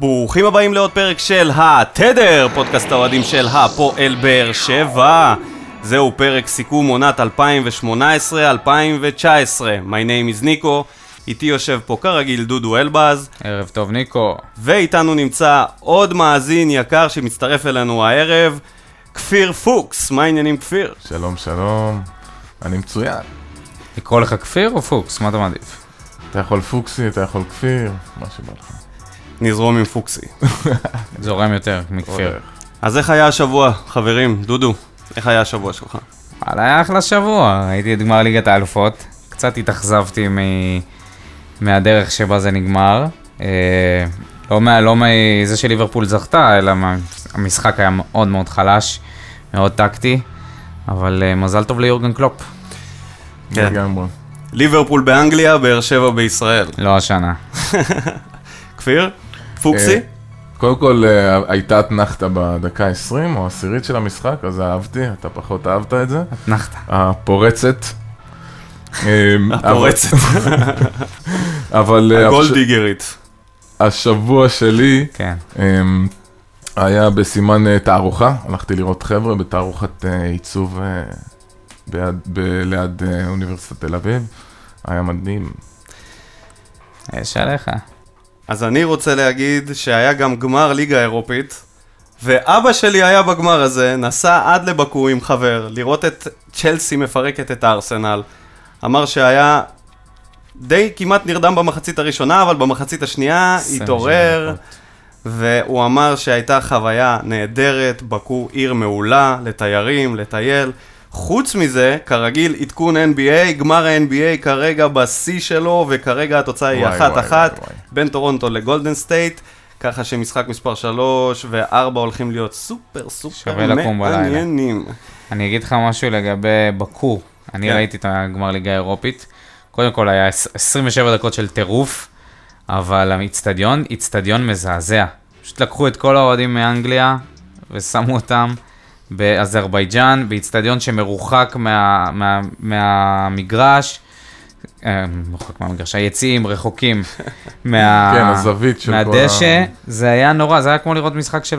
ברוכים הבאים לעוד פרק של התדר, פודקאסט האוהדים של הפועל באר שבע. זהו פרק סיכום עונת 2018-2019. My name is ניקו, איתי יושב פה כרגיל דודו אלבז. ערב טוב ניקו. ואיתנו נמצא עוד מאזין יקר שמצטרף אלינו הערב, כפיר פוקס. מה העניינים כפיר? שלום, שלום. אני מצוין. לקרוא לך כפיר או פוקס? מה אתה מעדיף? אתה יכול פוקסי, אתה יכול כפיר, מה שבא לך. נזרום עם פוקסי. זורם יותר מכפיר. אז איך היה השבוע, חברים? דודו, איך היה השבוע שלך? וואלה, היה אחלה שבוע. הייתי את גמר ליגת האלופות. קצת התאכזבתי מ... מהדרך שבה זה נגמר. אה, לא, מה... לא מזה שליברפול זכתה, אלא מה... המשחק היה מאוד מאוד חלש, מאוד טקטי. אבל אה, מזל טוב ליורגן קלופ. כן. לגמרי. ליברפול באנגליה, באר שבע בישראל. לא השנה. כפיר? פוקסי? אה, קודם כל, אה, הייתה אתנחתא בדקה ה-20 או העשירית של המשחק, אז אהבתי, אתה פחות אהבת את זה. אתנחתא. הפורצת. אה, הפורצת. אבל הגולדיגרית. השבוע שלי כן. היה בסימן תערוכה, הלכתי לראות חבר'ה בתערוכת עיצוב ליד אוניברסיטת תל אביב, היה מדהים. יש עליך. אז אני רוצה להגיד שהיה גם גמר ליגה אירופית, ואבא שלי היה בגמר הזה, נסע עד לבקו עם חבר, לראות את צ'לסי מפרקת את הארסנל. אמר שהיה די כמעט נרדם במחצית הראשונה, אבל במחצית השנייה 27 התעורר. והוא אמר שהייתה חוויה נהדרת, בקו עיר מעולה, לתיירים, לטייל. חוץ מזה, כרגיל, עדכון NBA, גמר ה-NBA כרגע בשיא שלו, וכרגע התוצאה היא וואי, אחת-אחת וואי, וואי. בין טורונטו לגולדן סטייט, ככה שמשחק מספר 3 ו-4 הולכים להיות סופר סופר. מעניינים. אני אגיד לך משהו לגבי בקו. אני כן. ראיתי את הגמר ליגה האירופית. קודם כל היה 27 דקות של טירוף, אבל האיצטדיון, איצטדיון מזעזע. פשוט לקחו את כל האוהדים מאנגליה ושמו אותם באזרבייג'אן, באיצטדיון שמרוחק מה, מה, מהמגרש. אה, מרוחק מהמגרש, היציעים רחוקים מה, כן, הזווית של כל מהדשא, ה- זה היה נורא, זה היה כמו לראות משחק של,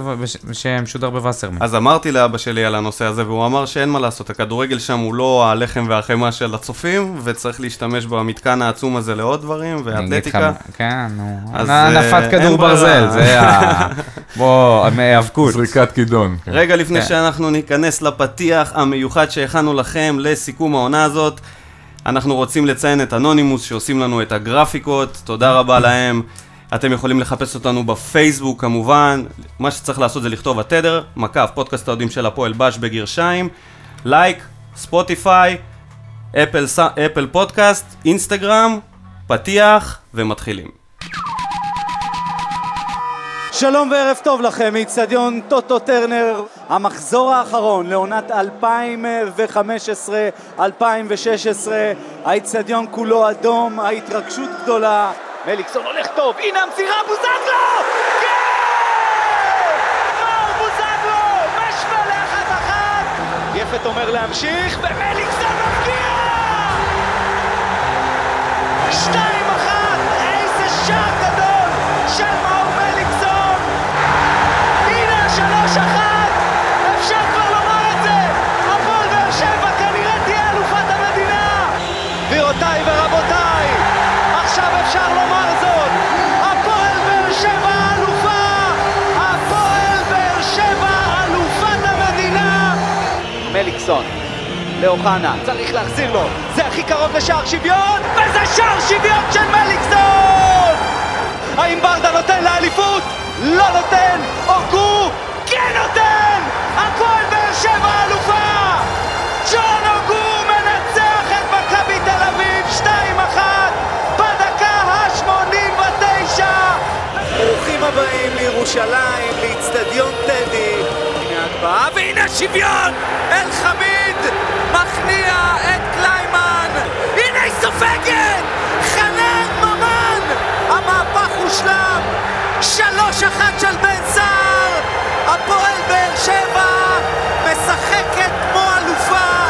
שמשודר בווסרמן. אז אמרתי לאבא שלי על הנושא הזה, והוא אמר שאין מה לעשות, הכדורגל שם הוא לא הלחם והחמאה של הצופים, וצריך להשתמש במתקן העצום הזה לעוד דברים, ואתלטיקה. כן, נו. אה, נפת אין כדור. ברזל, זה ה... בוא, היאבקות. זריקת כידון. כן. רגע לפני כן. שאנחנו ניכנס לפתיח המיוחד שהכנו לכם לסיכום העונה הזאת, אנחנו רוצים לציין את אנונימוס שעושים לנו את הגרפיקות, תודה רבה להם. אתם יכולים לחפש אותנו בפייסבוק כמובן, מה שצריך לעשות זה לכתוב התדר, מקף, פודקאסט האוהדים של הפועל בש בגרשיים, לייק, ספוטיפיי, אפל, אפל פודקאסט, אינסטגרם, פתיח ומתחילים. שלום וערב טוב לכם מאיצטדיון טוטו טרנר, המחזור האחרון לעונת 2015-2016, האיצטדיון כולו אדום, ההתרגשות גדולה. מליקסון הולך טוב, הנה המסירה, בוזגלו! כן! בוזגלו! משווה לאחת אחת! יפת אומר להמשיך, ומליקסון מליקסון לאוחנה, צריך להחזיר לו, זה הכי קרוב לשער שוויון, וזה שער שוויון של מליקסון! האם ברדה נותן לאליפות? לא נותן! אורגו כן נותן! הפועל באר שבע אלופה! ג'ון אורגו מנצח את מכבי תל אביב 2-1 בדקה ה-89! ברוכים הבאים לירושלים, לאיצטדיון טדי. ההגבהה והנה השוויון! אל-חמיד מכניע את קליימן! הנה היא סופגת! חנן ממן! המהפך הושלם! שלוש אחת של בן סער! הפועל באר שבע משחקת כמו אלופה!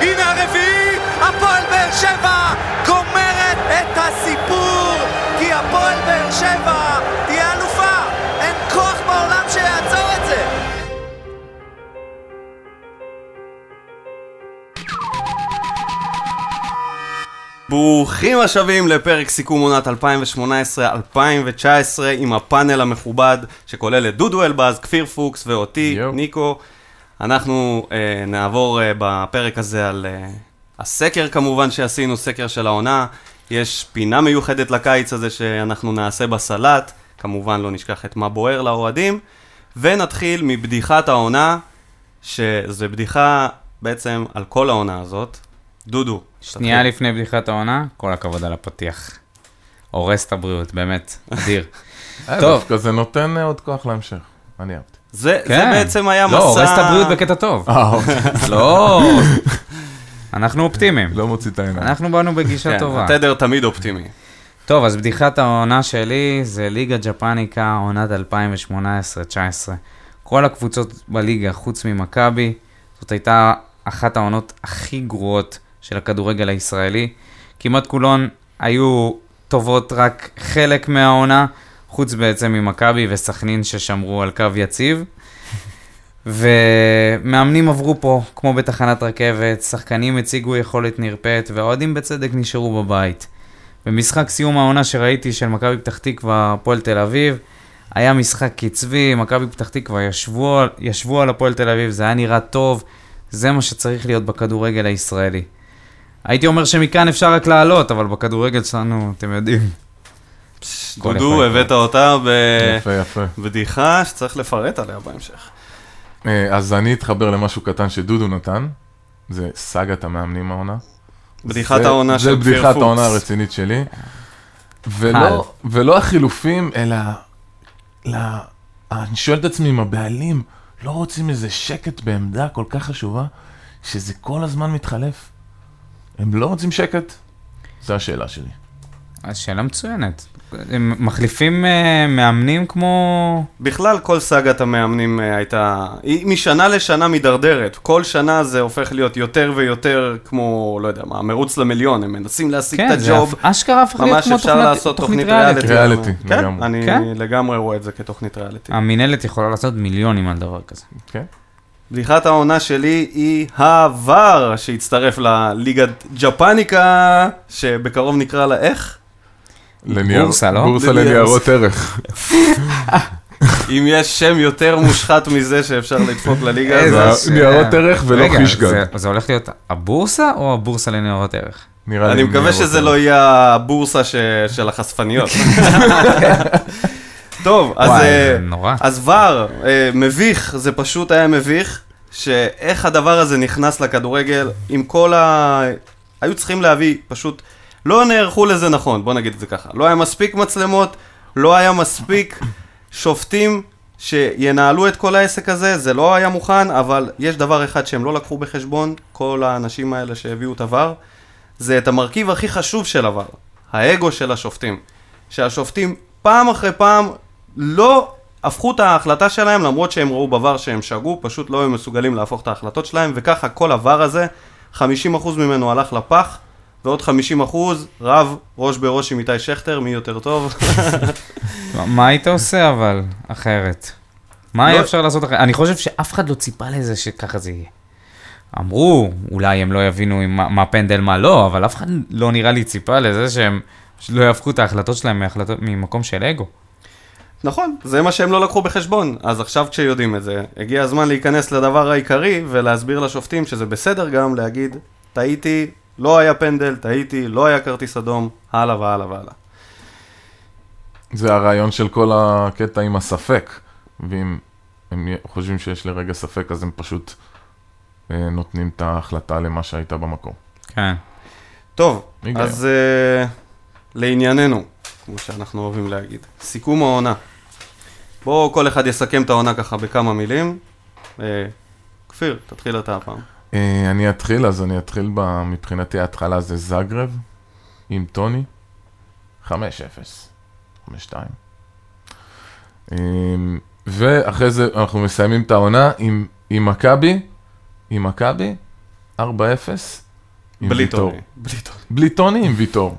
הנה הרביעי! הפועל באר שבע ברוכים השבים לפרק סיכום עונת 2018-2019 עם הפאנל המכובד שכולל את דודו אלבז, כפיר פוקס ואותי, יואו. ניקו. אנחנו אה, נעבור אה, בפרק הזה על אה, הסקר כמובן שעשינו, סקר של העונה. יש פינה מיוחדת לקיץ הזה שאנחנו נעשה בסלט, כמובן לא נשכח את מה בוער לאוהדים. ונתחיל מבדיחת העונה, שזה בדיחה בעצם על כל העונה הזאת. דודו. שנייה תתחיל. לפני בדיחת העונה, כל הכבוד על הפתיח. הורס את הבריאות, באמת, אדיר. אה, טוב. דווקא זה נותן אה, עוד כוח להמשך. אני אהבתי. זה, זה כן. בעצם היה מסע... לא, הורס את הבריאות בקטע טוב. אה, אוקיי. לא, אנחנו אופטימיים. לא מוציא את העיניים. אנחנו באנו בגישה כן, טובה. התדר תמיד אופטימי. טוב, אז בדיחת העונה שלי זה ליגה ג'פניקה, עונת 2018-2019. כל הקבוצות בליגה, חוץ ממכבי, זאת הייתה אחת העונות הכי גרועות של הכדורגל הישראלי. כמעט כולן היו טובות רק חלק מהעונה, חוץ בעצם ממכבי וסכנין ששמרו על קו יציב. ומאמנים עברו פה, כמו בתחנת רכבת, שחקנים הציגו יכולת נרפאת, והאוהדים בצדק נשארו בבית. במשחק סיום העונה שראיתי של מכבי פתח תקווה, הפועל תל אביב, היה משחק קצבי, מכבי פתח תקווה ישבו, ישבו על הפועל תל אביב, זה היה נראה טוב, זה מה שצריך להיות בכדורגל הישראלי. הייתי אומר שמכאן אפשר רק לעלות, אבל בכדורגל שלנו, אתם יודעים. דודו, הבאת אותה. בבדיחה שצריך לפרט עליה בהמשך. אה, אז אני אתחבר למשהו קטן שדודו נתן. זה סאגת המאמנים העונה. בדיחת זה- העונה של זה כפיר בדיחת פוקס. העונה הרצינית שלי. ולא, ולא החילופים, אלא... לא, אני שואל את עצמי אם הבעלים לא רוצים איזה שקט בעמדה כל כך חשובה, שזה כל הזמן מתחלף. הם לא רוצים שקט? זו השאלה שלי. אז שאלה מצוינת. הם מחליפים אה, מאמנים כמו... בכלל, כל סאגת המאמנים אה, הייתה... היא משנה לשנה מידרדרת. כל שנה זה הופך להיות יותר ויותר כמו, לא יודע מה, מרוץ למיליון. הם מנסים להשיג את כן, זה הג'וב. הפ- אשכרה הפך להיות ממש כמו אפשר תוכנית- לעשות תוכנית תוכנית ריאליטי. ריאליטי. ריאליטי, כן, לגמרי. אני כן? לגמרי רואה את זה כתוכנית ריאליטי. המינהלת יכולה לעשות מיליונים על דבר כזה. כן? בדיחת העונה שלי היא העבר שהצטרף לליגת ג'פניקה, שבקרוב נקרא לה איך? לנייר- בורסה, לא? בורסה לנייר- לניירות ערך. אם יש שם יותר מושחת מזה שאפשר לדפוק לליגה הזאת. ניירות ערך ולא חישגג. זה- הולך להיות הבורסה או הבורסה לניירות ערך? נראה לי אני מקווה שזה. לא יהיה הבורסה של החשפניות. טוב, אז... וואי, אה, נורא. אז ור, אה, מביך, זה פשוט היה מביך, שאיך הדבר הזה נכנס לכדורגל עם כל ה... היו צריכים להביא, פשוט לא נערכו לזה נכון, בוא נגיד את זה ככה. לא היה מספיק מצלמות, לא היה מספיק שופטים שינהלו את כל העסק הזה, זה לא היה מוכן, אבל יש דבר אחד שהם לא לקחו בחשבון, כל האנשים האלה שהביאו את הוואר, זה את המרכיב הכי חשוב של הוואר, האגו של השופטים. שהשופטים פעם אחרי פעם לא הפכו את ההחלטה שלהם, למרות שהם ראו בוואר שהם שגו, פשוט לא היו מסוגלים להפוך את ההחלטות שלהם, וככה כל הוואר הזה, 50% ממנו הלך לפח, ועוד 50% רב ראש בראש עם איתי שכטר, מי יותר טוב. מה- היית עושה אבל אחרת? מה היה לא- אפשר לעשות אחרת? אני חושב שאף אחד לא ציפה לזה שככה זה יהיה. אמרו, אולי הם לא יבינו עם מה- מה פנדל, מה לא, אבל אף אחד לא נראה לי ציפה לזה שהם לא יהפכו את ההחלטות שלהם מהחלטות- ממקום של אגו. נכון, זה מה שהם לא לקחו בחשבון. אז עכשיו כשיודעים את זה, הגיע הזמן להיכנס לדבר העיקרי ולהסביר לשופטים שזה בסדר גם להגיד, טעיתי, לא היה פנדל, טעיתי, לא היה כרטיס אדום, הלאה והלאה והלאה. זה הרעיון של כל הקטע עם הספק. ואם הם חושבים שיש לרגע ספק, אז הם פשוט אה, נותנים את ההחלטה למה שהייתה במקום. כן. טוב. אז uh, לענייננו, כמו שאנחנו אוהבים להגיד, סיכום העונה. בואו כל אחד יסכם את העונה ככה בכמה מילים. Uh, כפיר, תתחיל אתה הפעם. אה, אני אתחיל, אז אני אתחיל ב... מבחינתי ההתחלה זה זגרב עם טוני, 5-0, 5-2. אה, ואחרי זה אנחנו מסיימים את העונה עם עם מכבי, עם מכבי, 4-0, עם בלי ויטור. טוני. בלי טוני. בלי טוני עם ויטור,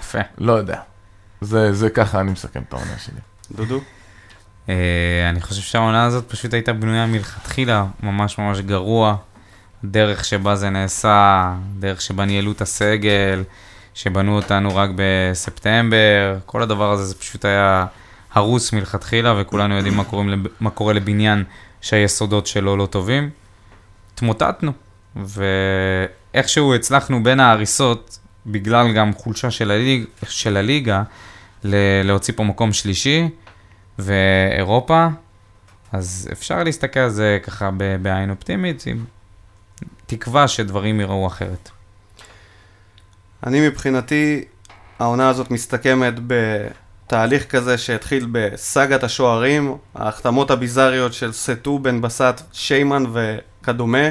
יפה. לא יודע. זה, זה ככה אני מסכם את העונה שלי. דודו? אה, אני חושב שהעונה הזאת פשוט הייתה בנויה מלכתחילה ממש ממש גרוע. דרך שבה זה נעשה, דרך שבה ניהלו את הסגל, שבנו אותנו רק בספטמבר, כל הדבר הזה זה פשוט היה הרוס מלכתחילה, וכולנו יודעים מה, קוראים, מה קורה לבניין שהיסודות שלו לא טובים. התמוטטנו, ואיכשהו הצלחנו בין ההריסות, בגלל גם חולשה של, הליג, של הליגה, להוציא פה מקום שלישי, ואירופה, אז אפשר להסתכל על זה ככה בעין אופטימית, עם תקווה שדברים ייראו אחרת. אני מבחינתי, העונה הזאת מסתכמת בתהליך כזה שהתחיל בסאגת השוערים, ההחתמות הביזריות של סטו, בן בסט, שיימן וכדומה.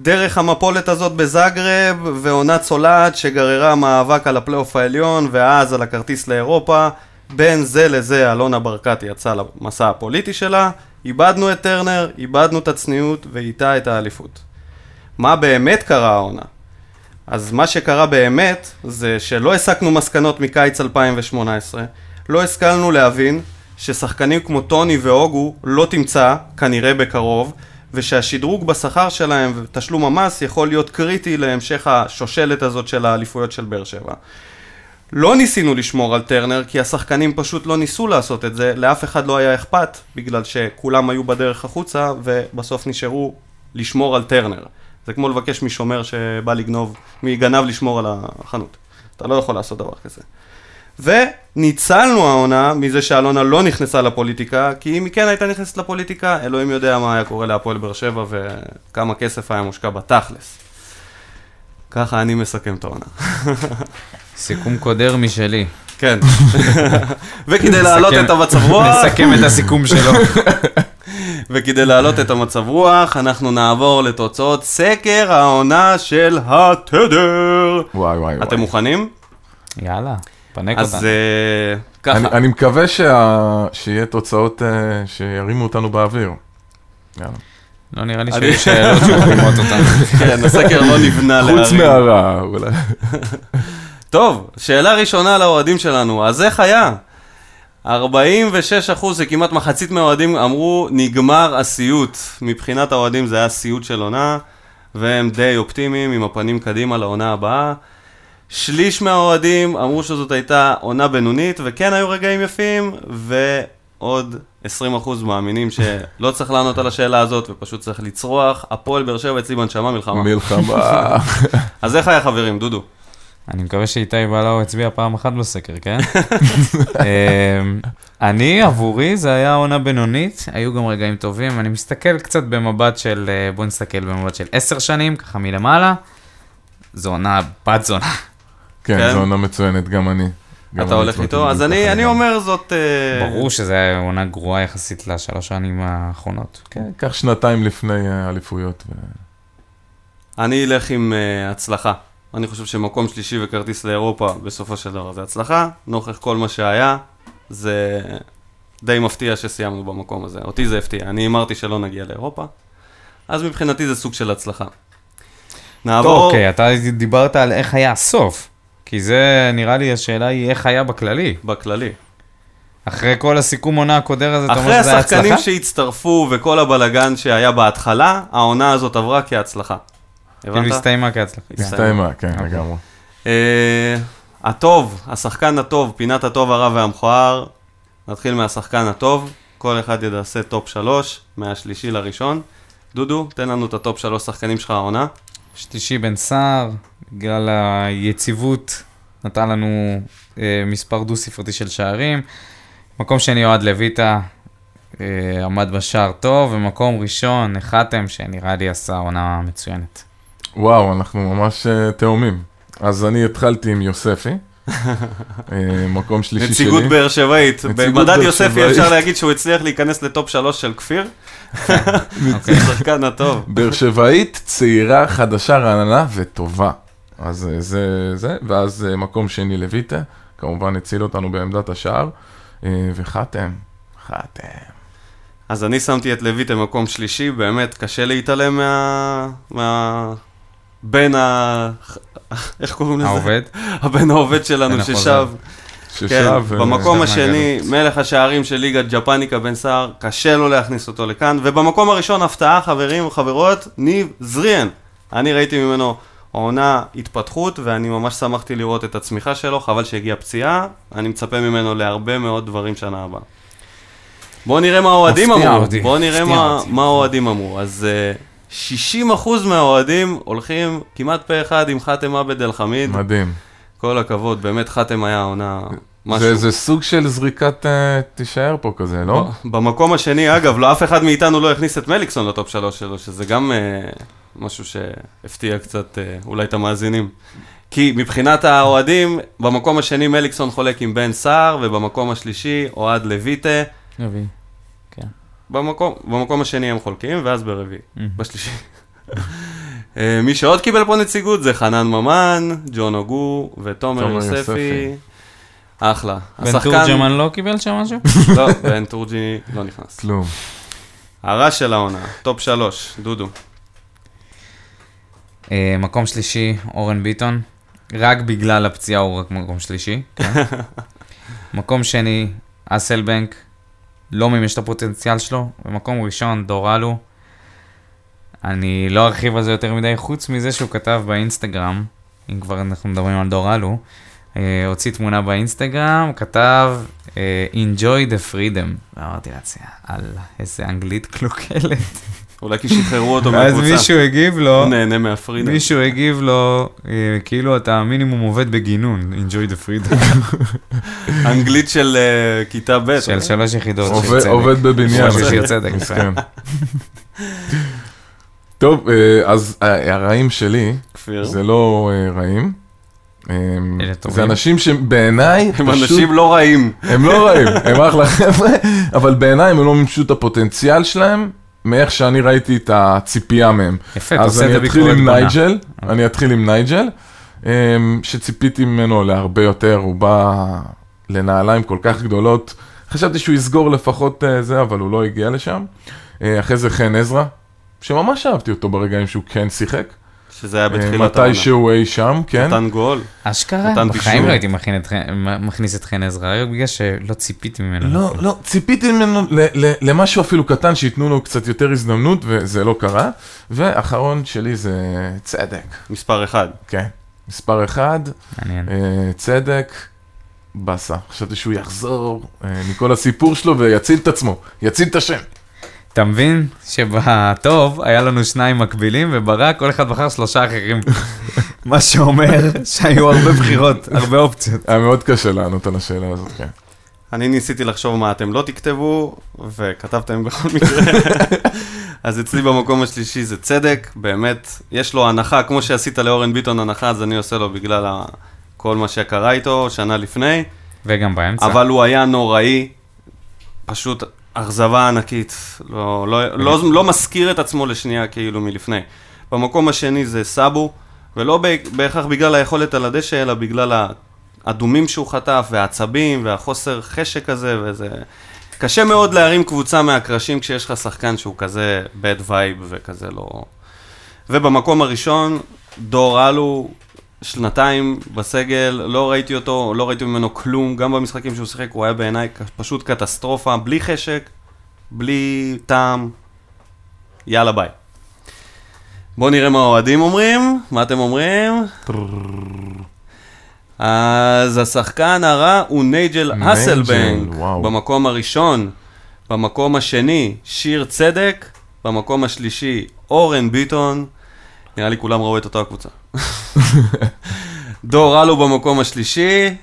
דרך המפולת הזאת בזאגרב, ועונה צולעת שגררה מאבק על הפלייאוף העליון, ואז על הכרטיס לאירופה. בין זה לזה אלונה ברקת יצאה למסע הפוליטי שלה, איבדנו את טרנר, איבדנו את הצניעות, ואיתה את האליפות. מה באמת קרה העונה? אז מה שקרה באמת, זה שלא הסקנו מסקנות מקיץ 2018, לא השכלנו להבין ששחקנים כמו טוני והוגו לא תמצא, כנראה בקרוב, ושהשדרוג בשכר שלהם ותשלום המס יכול להיות קריטי להמשך השושלת הזאת של האליפויות של באר שבע. לא ניסינו לשמור על טרנר, כי השחקנים פשוט לא ניסו לעשות את זה, לאף אחד לא היה אכפת, בגלל שכולם היו בדרך החוצה, ובסוף נשארו לשמור על טרנר. זה כמו לבקש משומר שבא לגנוב, מגנב לשמור על החנות. אתה לא יכול לעשות דבר כזה. וניצלנו העונה מזה שאלונה לא נכנסה לפוליטיקה, כי אם היא כן הייתה נכנסת לפוליטיקה, אלוהים יודע מה היה קורה להפועל באר שבע וכמה כסף היה מושקע בתכלס. ככה אני מסכם את העונה. סיכום קודר משלי. כן. וכדי להעלות את המצב רוח, נסכם את הסיכום שלו. וכדי להעלות את המצב רוח, אנחנו נעבור לתוצאות סקר העונה של התדר. וואי וואי וואי. אתם מוכנים? יאללה, פנק אז אותנו. אה, ככה. אני, אני מקווה שה... שיהיה תוצאות uh, שירימו אותנו באוויר. יאללה. לא נראה לי אני- שיש שאלות שמרימות אותנו. כן, הסקר לא נבנה חוץ להרים. מהרע, אולי. טוב, שאלה ראשונה לאוהדים שלנו, אז איך היה? 46 אחוז, זה כמעט מחצית מהאוהדים אמרו, נגמר הסיוט. מבחינת האוהדים זה היה סיוט של עונה, והם די אופטימיים עם הפנים קדימה לעונה הבאה. שליש מהאוהדים אמרו שזאת הייתה עונה בינונית, וכן היו רגעים יפים, ועוד 20 אחוז מאמינים שלא צריך לענות על השאלה הזאת, ופשוט צריך לצרוח. הפועל באר שבע אצלי בנשמה מלחמה. מלחמה. אז איך היה חברים, דודו? אני מקווה שאיתי בלאו הצביע פעם אחת בסקר, כן? אמ, אני, עבורי, זה היה עונה בינונית, היו גם רגעים טובים. אני מסתכל קצת במבט של, אה, בוא נסתכל במבט של עשר שנים, ככה מלמעלה. זו עונה בת זונה. כן, כן. זו עונה מצוינת, גם אני. גם אתה אני הולך איתו? אז אני, אני. אומר זאת... אה, ברור שזו הייתה עונה גרועה יחסית לשלוש שנים האחרונות. כן, קח שנתיים לפני אה, האליפויות. ו- אני אלך עם uh, הצלחה. אני חושב שמקום שלישי וכרטיס לאירופה, בסופו של דבר זה הצלחה. נוכח כל מה שהיה, זה די מפתיע שסיימנו במקום הזה. אותי זה הפתיע. אני הימרתי שלא נגיע לאירופה, אז מבחינתי זה סוג של הצלחה. נעבור... אוקיי, אתה דיברת על איך היה הסוף. כי זה, נראה לי, השאלה היא איך היה בכללי. בכללי. אחרי כל הסיכום עונה הקודר הזה, אתה אומר אחרי שזה היה הצלחה? השחקנים שהצטרפו וכל הבלגן שהיה בהתחלה, העונה הזאת עברה כהצלחה. כאילו הבנת? הסתיימה כהצלחה. הסתיימה, כן, אוקיי. לגמרי. אה, הטוב, השחקן הטוב, פינת הטוב, הרע והמכוער. נתחיל מהשחקן הטוב, כל אחד יעשה top שלוש, מהשלישי לראשון. דודו, תן לנו את ה top שלוש שחקנים שלך העונה. שלישי בן סער, בגלל היציבות, נתן לנו אה, מספר דו-ספרתי של שערים. מקום שני, אוהד לויטה, אה, עמד בשער טוב, ומקום ראשון, חתם, שנראה לי עשה עונה מצוינת. וואו, אנחנו ממש אה, תאומים. אז אני התחלתי עם יוספי. אה, מקום שלישי שלי. נציגות באר שבעית. במדד יוספי. אפשר להגיד שהוא הצליח להיכנס לטופ שלוש של כפיר. אוקיי. שחקן הטוב. באר שבעית, צעירה, חדשה, רעננה וטובה. אז אה, זה, זה, ואז אה, מקום שני לויטה, כמובן הציל אותנו בעמדת השער, וחתם, חתם. אז אני שמתי את לויט במקום שלישי, באמת קשה להתעלם מה... מה... בן ה... איך קוראים לזה? העובד? הבן העובד שלנו ששב. כן, ששב, אה, במקום השני, מלך השערים של ליגת ג'פניקה בן סער, קשה לו להכניס אותו לכאן. ובמקום הראשון, הפתעה, חברים וחברות, ניב זריאן. אני ראיתי ממנו העונה התפתחות, ואני ממש שמחתי לראות את הצמיחה שלו, חבל שהגיעה פציעה, אני מצפה ממנו להרבה מאוד דברים שנה הבאה. בואו נראה מה האוהדים אמרו, בואו נראה מה, האוהדים אמרו. אז uh, 60% מהאוהדים הולכים כמעט פה אחד עם חאתם עבד אל חמיד, מדהים. כל הכבוד, באמת חאתם היה עונה משהו. זה, זה סוג של זריקת אה, תישאר פה כזה, לא? במקום השני, אגב, לא אף אחד מאיתנו לא הכניס את מליקסון לטופ שלוש שלו, שזה גם אה, משהו שהפתיע קצת אה, אולי את המאזינים. כי מבחינת האוהדים, במקום השני מליקסון חולק עם בן סער, ובמקום השלישי אוהד לויטה. במקום, במקום השני הם חולקים, ואז ברביעי, Mhm. בשלישי. אה, מי שעוד קיבל פה נציגות זה חנן ממן, ג'ון אוגו ותומר תומר יוספי. יוספי. אחלה. בן תורג'מן לא קיבל שם משהו? לא, בן תורג'י לא נכנס. כלום. הרע של העונה, top שלוש, דודו. אה, מקום שלישי, אורן ביטון. רק בגלל הפציעה הוא רק מקום שלישי. כן. מקום שני, הסלביינק. לא מימש את הפוטנציאל שלו. במקום ראשון, דורלו. אני לא ארחיב על זה יותר מדי, חוץ מזה שהוא כתב באינסטגרם, אם כבר אנחנו מדברים על דורלו, אה, הוציא תמונה באינסטגרם, כתב אה, Enjoy the freedom. ואמרתי לעצמי, אללה, איזה אנגלית קלוקלת. אולי כי שחררו אותו מהקבוצה. מישהו הגיב לו, נהנה מהפרידה. מישהו הגיב לו, אה, כאילו אתה מינימום עובד בגינון, enjoy the freedom, אנגלית של אה, כיתה ב'. של שלוש יחידות של עובד, צדק. עובד בבניין. של שיר צדק, מסכן. טוב, אה, אז הרעים שלי, כפיר. זה לא רעים. זה אנשים שבעיניי הם פשוט... אנשים לא רעים. הם לא רעים, הם אחלה חבר'ה, אבל בעיניי הם לא מימשו את הפוטנציאל שלהם, מאיך שאני ראיתי את הציפייה מהם. יפה, אתה אז עושה את אני זה אתחיל ביקורת עם בונה. נייג'ל, אני אתחיל עם נייג'ל, אמ, שציפיתי ממנו להרבה יותר, הוא בא לנעליים כל כך גדולות, חשבתי שהוא יסגור לפחות אה, זה, אבל הוא לא הגיע לשם. אה, אחרי זה חן עזרא, שממש אהבתי אותו ברגעים שהוא כן שיחק. שזה היה אה, בתחילת העונה. מתי שהוא אי שם, כן. נתן גול. אשכרה? נתן בחיים. לא הייתי מכניס את חן עזרא, רק בגלל שלא ציפיתי ממנו. לא, לא, ציפיתי ממנו ל- ל- למשהו אפילו קטן, שייתנו לו קצת יותר הזדמנות, וזה לא קרה. ואחרון שלי זה צדק, מספר אחד. כן. מספר אחד, מעניין. אה, צדק, באסה. חשבתי שהוא יחזור אה, מכל הסיפור שלו ויציל את עצמו, יציל את השם. אתה מבין שבטוב היה לנו שניים מקבילים, וברק כל אחד בחר שלושה אחרים. מה שאומר שהיו הרבה בחירות, הרבה אופציות. היה מאוד קשה לענות על השאלה הזאת, כן. אני ניסיתי לחשוב מה אתם לא תכתבו, וכתבתם בכל מקרה. אז אצלי במקום השלישי זה צדק, באמת, יש לו הנחה, כמו שעשית לאורן ביטון הנחה, אז אני עושה לו בגלל. כל מה שקרה איתו שנה לפני, וגם באמצע. אבל הוא היה נוראי, פשוט אכזבה ענקית, לא, לא, לא, לא מזכיר את עצמו לשנייה כאילו מלפני. במקום השני זה סאבו, ולא בהכרח בגלל היכולת על הדשא, אלא בגלל האדומים שהוא חטף, והעצבים, והחוסר חשק הזה, וזה... קשה מאוד להרים קבוצה מהקרשים כשיש לך שחקן שהוא כזה bad vibe וכזה לא... ובמקום הראשון, דור אלו, שנתיים בסגל, לא ראיתי אותו, לא ראיתי ממנו כלום, גם במשחקים שהוא שיחק, הוא היה בעיניי פשוט קטסטרופה, בלי חשק, בלי טעם. יאללה ביי. בואו נראה מה האוהדים אומרים, מה אתם אומרים? אז השחקן הרע הוא נייג'ל אסלבנק, וואו. במקום הראשון, במקום השני, שיר צדק, במקום השלישי, אורן ביטון, נראה לי כולם ראו את אותה הקבוצה. דור אלו במקום השלישי.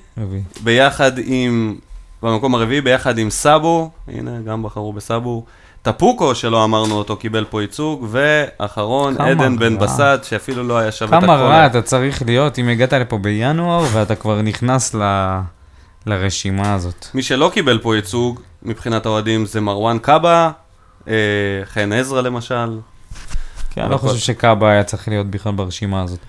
ביחד עם, במקום הרביעי, ביחד עם סאבו, הנה, גם בחרו בסאבו. טפוקו, שלא אמרנו אותו, קיבל פה ייצוג, ואחרון, כמה עדן בן. בסט, שאפילו לא היה שווה את כמה הכל. רע אתה צריך להיות אם הגעת לפה בינואר ואתה כבר נכנס ל... לרשימה הזאת. מי שלא קיבל פה ייצוג, מבחינת האוהדים, זה מרואן קאבה, אה, חן עזרא למשל. כן, אני לא חושב שקאבה היה צריך להיות בכלל ברשימה הזאת.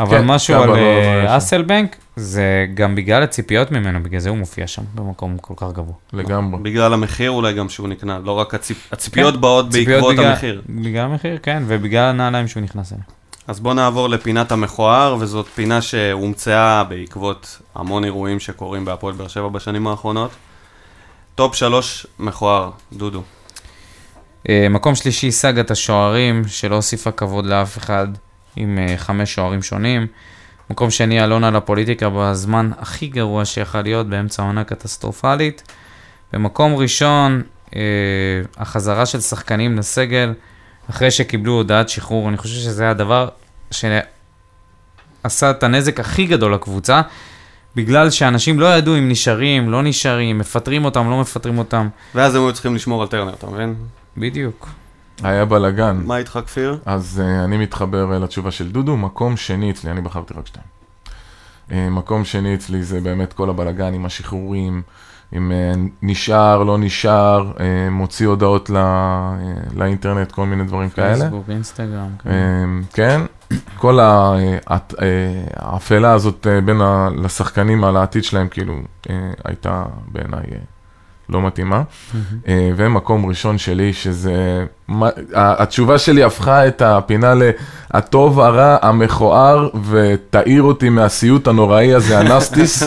אבל כן, משהו על לא- לא אה. אסלבנק, זה גם בגלל הציפיות ממנו, בגלל זה הוא מופיע שם במקום כל כך גבוה. לגמרי. בגלל המחיר אולי גם שהוא נקנה, לא רק הציפ... הציפיות כן, באות בעקבות בגלל- המחיר. בגלל המחיר, כן, ובגלל הנעליים שהוא נכנס אליהם. אז בואו נעבור לפינת המכוער, וזאת פינה שהומצאה בעקבות המון אירועים שקורים בהפועל באר שבע בשנים האחרונות. top שלוש מכוער, דודו. אה, מקום שלישי, סאגת השוערים, שלא הוסיפה כבוד לאף אחד. עם אה, חמש שוערים שונים. מקום שני, אלונה לפוליטיקה בזמן הכי גרוע שיכול להיות, באמצע עונה קטסטרופלית. במקום ראשון, אה, החזרה של שחקנים לסגל, אחרי שקיבלו הודעת שחרור, אני חושב שזה הדבר שעשה את הנזק הכי גדול לקבוצה, בגלל שאנשים לא ידעו אם נשארים, לא נשארים, מפטרים אותם, לא מפטרים אותם. ואז הם היו צריכים לשמור על טרנר, אתה מבין? בדיוק. היה בלאגן. מה איתך, כפיר? אז uh, אני מתחבר uh, לתשובה של דודו, מקום שני אצלי, אני בחרתי רק שתיים. Uh, מקום שני אצלי זה באמת כל הבלאגן עם השחרורים, עם uh, נשאר, לא נשאר, uh, מוציא הודעות לא, uh, לאינטרנט, כל מיני דברים כאלה. פייסבוק, אינסטגרם. כן. אמ, כן, כל האפלה הזאת אה, בין ה- לשחקנים על העתיד שלהם, כאילו, אה, הייתה בעיניי אה, לא מתאימה. אה, ומקום ראשון שלי, שזה... התשובה שלי הפכה את הפינה ל"הטוב, הרע, המכוער, ותעיר אותי מהסיוט הנוראי הזה, הנסטיס".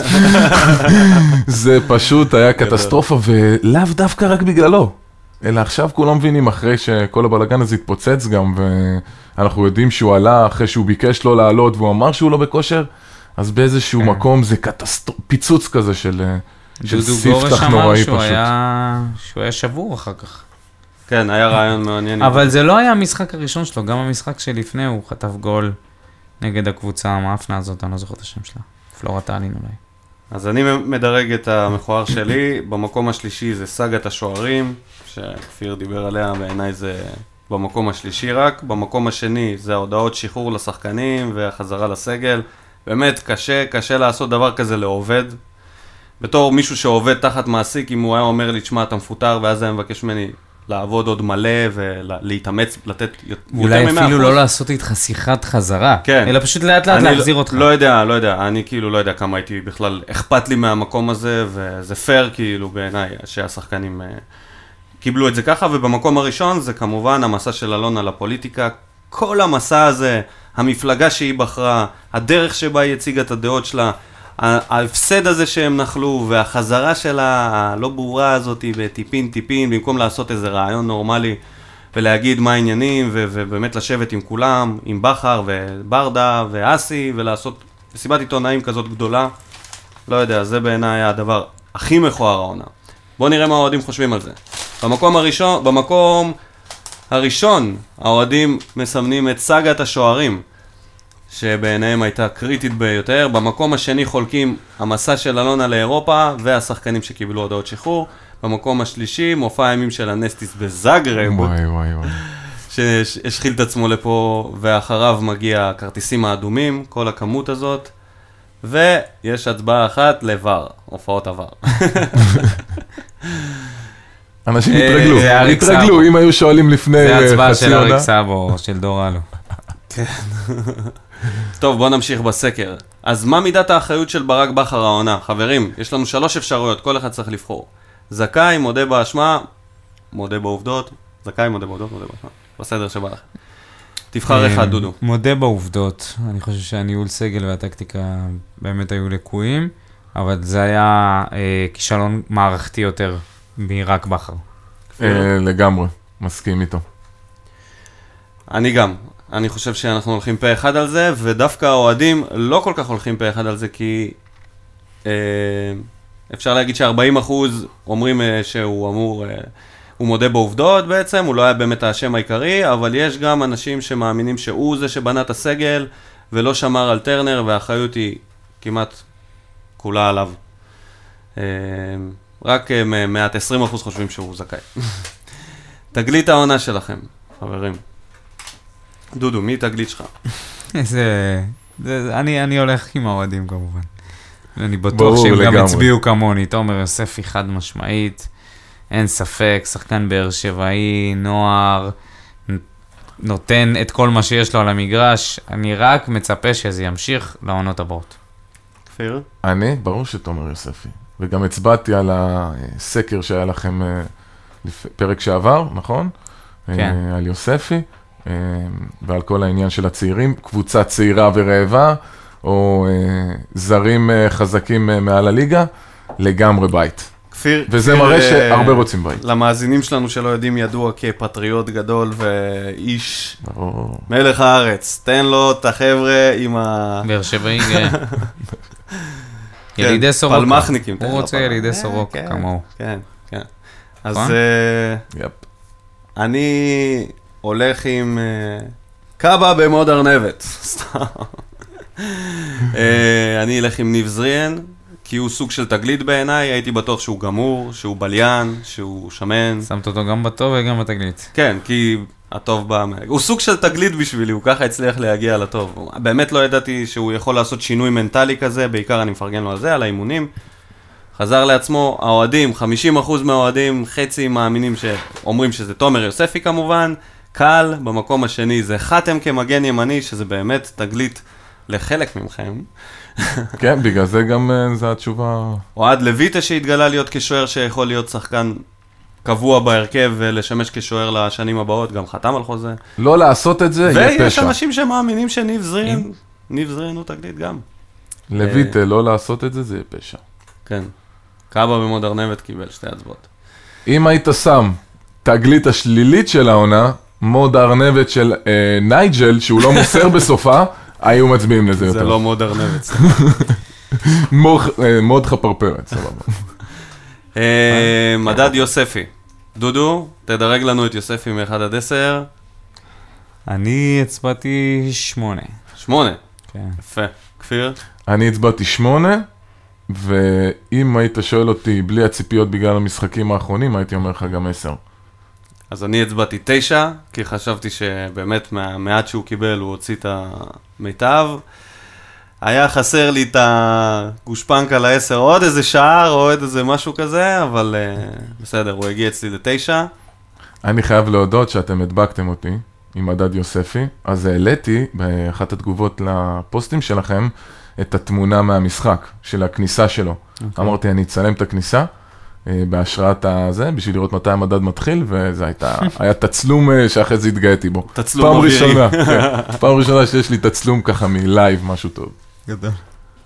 זה פשוט היה קטסטרופה, ולאו דווקא רק בגללו. אלא עכשיו כולם מבינים, אחרי שכל הבלאגן הזה התפוצץ גם, ואנחנו יודעים שהוא עלה אחרי שהוא ביקש לא לעלות, והוא אמר שהוא לא בכושר, אז באיזשהו כן. מקום זה קטסטר... פיצוץ כזה של, אה, של דודו גורש אמר שהוא. היה, שהוא היה שבור אחר כך. כן, היה רעיון מעניין. אבל זה לא היה המשחק הראשון שלו, גם המשחק שלפני הוא חטף גול נגד הקבוצה המאפנה הזאת, אני לא זוכר את השם שלה. פלורה טאלין אולי. אז אני מדרג את המכוער שלי, במקום השלישי זה סאגת השוערים, שכפיר דיבר עליה, בעיניי זה במקום השלישי רק. במקום השני זה ההודעות שחרור לשחקנים והחזרה לסגל. באמת, קשה, קשה לעשות דבר כזה לעובד. בתור מישהו שעובד תחת מעסיק, אם הוא היה אומר לי, תשמע, אתה מפוטר, ואז היה מבקש ממני לעבוד עוד מלא ולהתאמץ, לתת יותר אולי מ-100%. אפילו לא לעשות איתך שיחת חזרה, כן. אלא פשוט לאט לאט אני להחזיר לא, אותך. לא יודע, לא יודע, אני כאילו לא יודע כמה הייתי בכלל, אכפת לי מהמקום הזה, וזה פייר כאילו בעיניי שהשחקנים אה, קיבלו את זה ככה, ובמקום הראשון זה כמובן המסע של אלונה לפוליטיקה. כל המסע הזה, המפלגה שהיא בחרה, הדרך שבה היא הציגה את הדעות שלה, ההפסד הזה שהם נחלו, והחזרה שלה הלא ברורה הזאת בטיפין טיפין, במקום לעשות איזה רעיון נורמלי ולהגיד מה העניינים, ו- ובאמת לשבת עם כולם, עם בכר וברדה ואסי, ולעשות מסיבת עיתונאים כזאת גדולה. לא יודע, זה בעיניי הדבר הכי מכוער העונה. בואו נראה מה האוהדים חושבים על זה. במקום הראשון, במקום הראשון, האוהדים מסמנים את סאגת השוערים, שבעיניהם הייתה קריטית ביותר. במקום השני חולקים המסע של אלונה לאירופה והשחקנים שקיבלו הודעות שחרור. במקום השלישי, מופע הימים של הנסטיס בזאגרב, וואי וואי וואי. שהשחיל את עצמו לפה, ואחריו מגיע הכרטיסים האדומים, כל הכמות הזאת. ויש הצבעה אחת לבר, הופעות עבר. אנשים אה, התרגלו, זה אריק התרגלו. אם היו שואלים לפני זה אה, חצי של אריק עונה. סאבו, של דור אלו. טוב, בואו נמשיך בסקר. אז מה מידת האחריות של ברק בכר העונה? חברים, יש לנו שלוש אפשרויות, כל אחד צריך לבחור. זכאי, מודה באשמה, מודה בעובדות, זכאי, מודה בעובדות, מודה באשמה. בסדר שבא לכם. תבחר אחד, דודו. מודה בעובדות, אני חושב שהניהול סגל והטקטיקה באמת היו לקויים, אבל זה היה אה, כישלון מערכתי יותר מרק בכר. אה, לגמרי, מסכים איתו. אני גם. אני חושב שאנחנו הולכים פה אחד על זה, ודווקא האוהדים לא כל כך הולכים פה אחד על זה, כי אה, אפשר להגיד ש-40% אומרים אה, שהוא אמור, אה, הוא מודה בעובדות בעצם, הוא לא היה באמת האשם העיקרי, אבל יש גם אנשים שמאמינים שהוא זה שבנה את הסגל, ולא שמר על טרנר, והאחריות היא כמעט כולה עליו. אה, רק אה, מעט 20% חושבים שהוא זכאי. תגלית העונה שלכם, חברים. דודו, מי תגלית שלך? זה, זה, זה- אני, אני הולך עם האוהדים כמובן. אני בטוח שהם גם. הצביעו כמוני, תומר יוספי חד משמעית, אין ספק, שחקן באר שבעי, נוער, נותן את כל מה שיש לו על המגרש, אני רק מצפה שזה ימשיך לעונות הבאות. כפיר? אני, ברור שתומר יוספי. וגם הצבעתי על הסקר שהיה לכם אה, לפ- פרק שעבר, נכון? כן. אה, על יוספי, ועל כל העניין של הצעירים, קבוצה צעירה ורעבה, או אה, זרים אה, חזקים אה, מעל הליגה, לגמרי בית. כפיר... וזה כפיר, מראה אה, שהרבה רוצים בית. למאזינים שלנו שלא יודעים, ידוע כפטריוט גדול ואיש ברור. מלך הארץ. תן לו את החבר'ה עם ה... באר שבעי גאה. ילידי כן, סורוקה. פלמחניקים. תן הוא רוצה פלמח. ילידי אה, סורוקה כן, כמוהו. כן, כן. אז נכון? אה, יפ. אני הולך עם אה, קאבה במוד ארנבת. סתם. אה, אני אלך עם ניב זריאן, כי הוא סוג של תגלית בעיניי, הייתי בטוח שהוא גמור, שהוא בליין, שהוא שמן. שמת אותו גם בטוב וגם בתגלית. כן, כי הטוב בא... הוא סוג של תגלית בשבילי, הוא ככה הצליח להגיע לטוב. באמת לא ידעתי שהוא יכול לעשות שינוי מנטלי כזה, בעיקר אני מפרגן לו על זה, על האימונים. חזר לעצמו, האוהדים, 50% מהאוהדים, חצי מאמינים שאומרים שזה תומר יוספי כמובן, קל, במקום השני זה חתם כמגן ימני, שזה באמת תגלית לחלק מכם. כן, בגלל זה גם אה, זו התשובה. אוהד לויטה שהתגלה להיות כשוער שיכול להיות שחקן קבוע בהרכב ולשמש כשוער לשנים הבאות, גם חתם על חוזה. לא לעשות את זה יהיה ויש פשע. אנשים שמאמינים שניב זרין, ניב זרין הוא תגלית גם. לויטה, לא לעשות את זה, זה יהיה פשע. כן. קאבה במוד ארנבת קיבל שתי הצבעות. אם היית שם תגלית השלילית של העונה, מוד הארנבת של אה, נייג'ל, שהוא לא מוסר בסופה, היו מצביעים לזה זה יותר. לא מוד ארנבת. מוד, אה, מוד חפרפרת, סבבה. אה, מדד יוספי. דודו, תדרג לנו את יוספי מ-1 עד 10. אני הצבעתי שמונה. שמונה. כן. יפה. כפיר? אני הצבעתי שמונה, ואם היית שואל אותי בלי הציפיות בגלל המשחקים האחרונים, הייתי אומר לך גם עשר. אז אני הצבעתי תשע, כי חשבתי שבאמת מהמעט שהוא קיבל הוא הוציא את המיטב. היה חסר לי את הגושפנקה לעשר, עוד איזה שער או עוד איזה משהו כזה, אבל uh, בסדר, הוא הגיע אצלי לתשע. אני חייב להודות שאתם הדבקתם אותי עם מדד יוספי, אז העליתי באחת התגובות לפוסטים שלכם את התמונה מהמשחק, של הכניסה שלו. אוקיי. אמרתי, אני אצלם את הכניסה. אה, בהשראת הזה, בשביל לראות מתי המדד מתחיל, וזה הייתה, היה תצלום אה, שאחרי זה התגאיתי בו. תצלום פעם אווירי. ראשונה, כן, פעם ראשונה שיש לי תצלום ככה מ live, משהו טוב.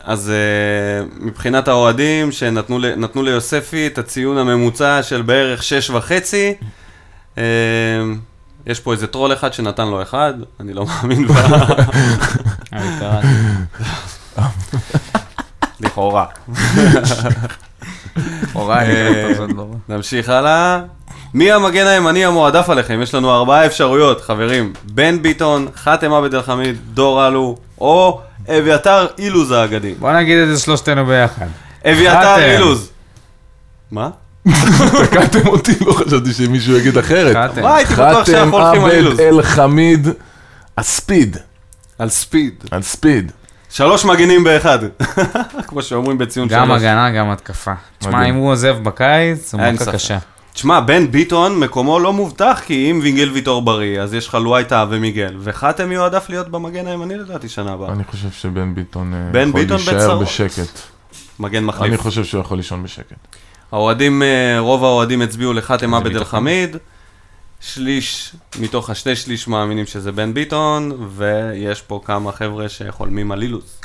אז אה, מבחינת האוהדים שנתנו ל- נתנו ליוספי את הציון הממוצע של בערך שש וחצי, אה, יש פה איזה טרול אחד שנתן לו אחד, אני לא מאמין קראתי. לכאורה. הוריי, אה, זאת לא. נמשיך הלאה. מי המגן הימני המועדף עליכם? יש לנו ארבעה אפשרויות, חברים. בן ביטון, חאתם עבד אל חמיד, דור אלו, או אביתר אילוז האגדי. בוא נגיד את זה שלושתנו ביחד. אביתר. אילוז. מה? תקעתם אותי, לא חשבתי שמישהו יגיד אחרת. חאתם. מה, הייתי בטוח חאתם שאנחנו הולכים על אילוז. עבד אל חמיד, הספיד, על ספיד. על ספיד. שלוש מגנים באחד. כמו שאומרים בציון שלוש. גם הגנה, גם התקפה. תשמע. אם הוא עוזב בקיץ, זו מכה ספק. קשה. תשמע, בן ביטון, מקומו לא מובטח, כי אם וינגל ויטור בריא, אז יש לך לואי טאה ומיגל. וחאתם יועדף להיות במגן הימני לדעתי שנה הבאה. אני חושב שבן ביטון אה, בן יכול ביטון להישאר בצרות. בשקט. מגן מחליף. אני חושב שהוא יכול לישון בשקט. האוהדים, אה, רוב האוהדים הצביעו לחאתם עבד אל ביטחון. חמיד. שליש מתוך השני שליש מאמינים שזה בן ביטון, ויש פה כמה חבר'ה שחולמים על אילוז.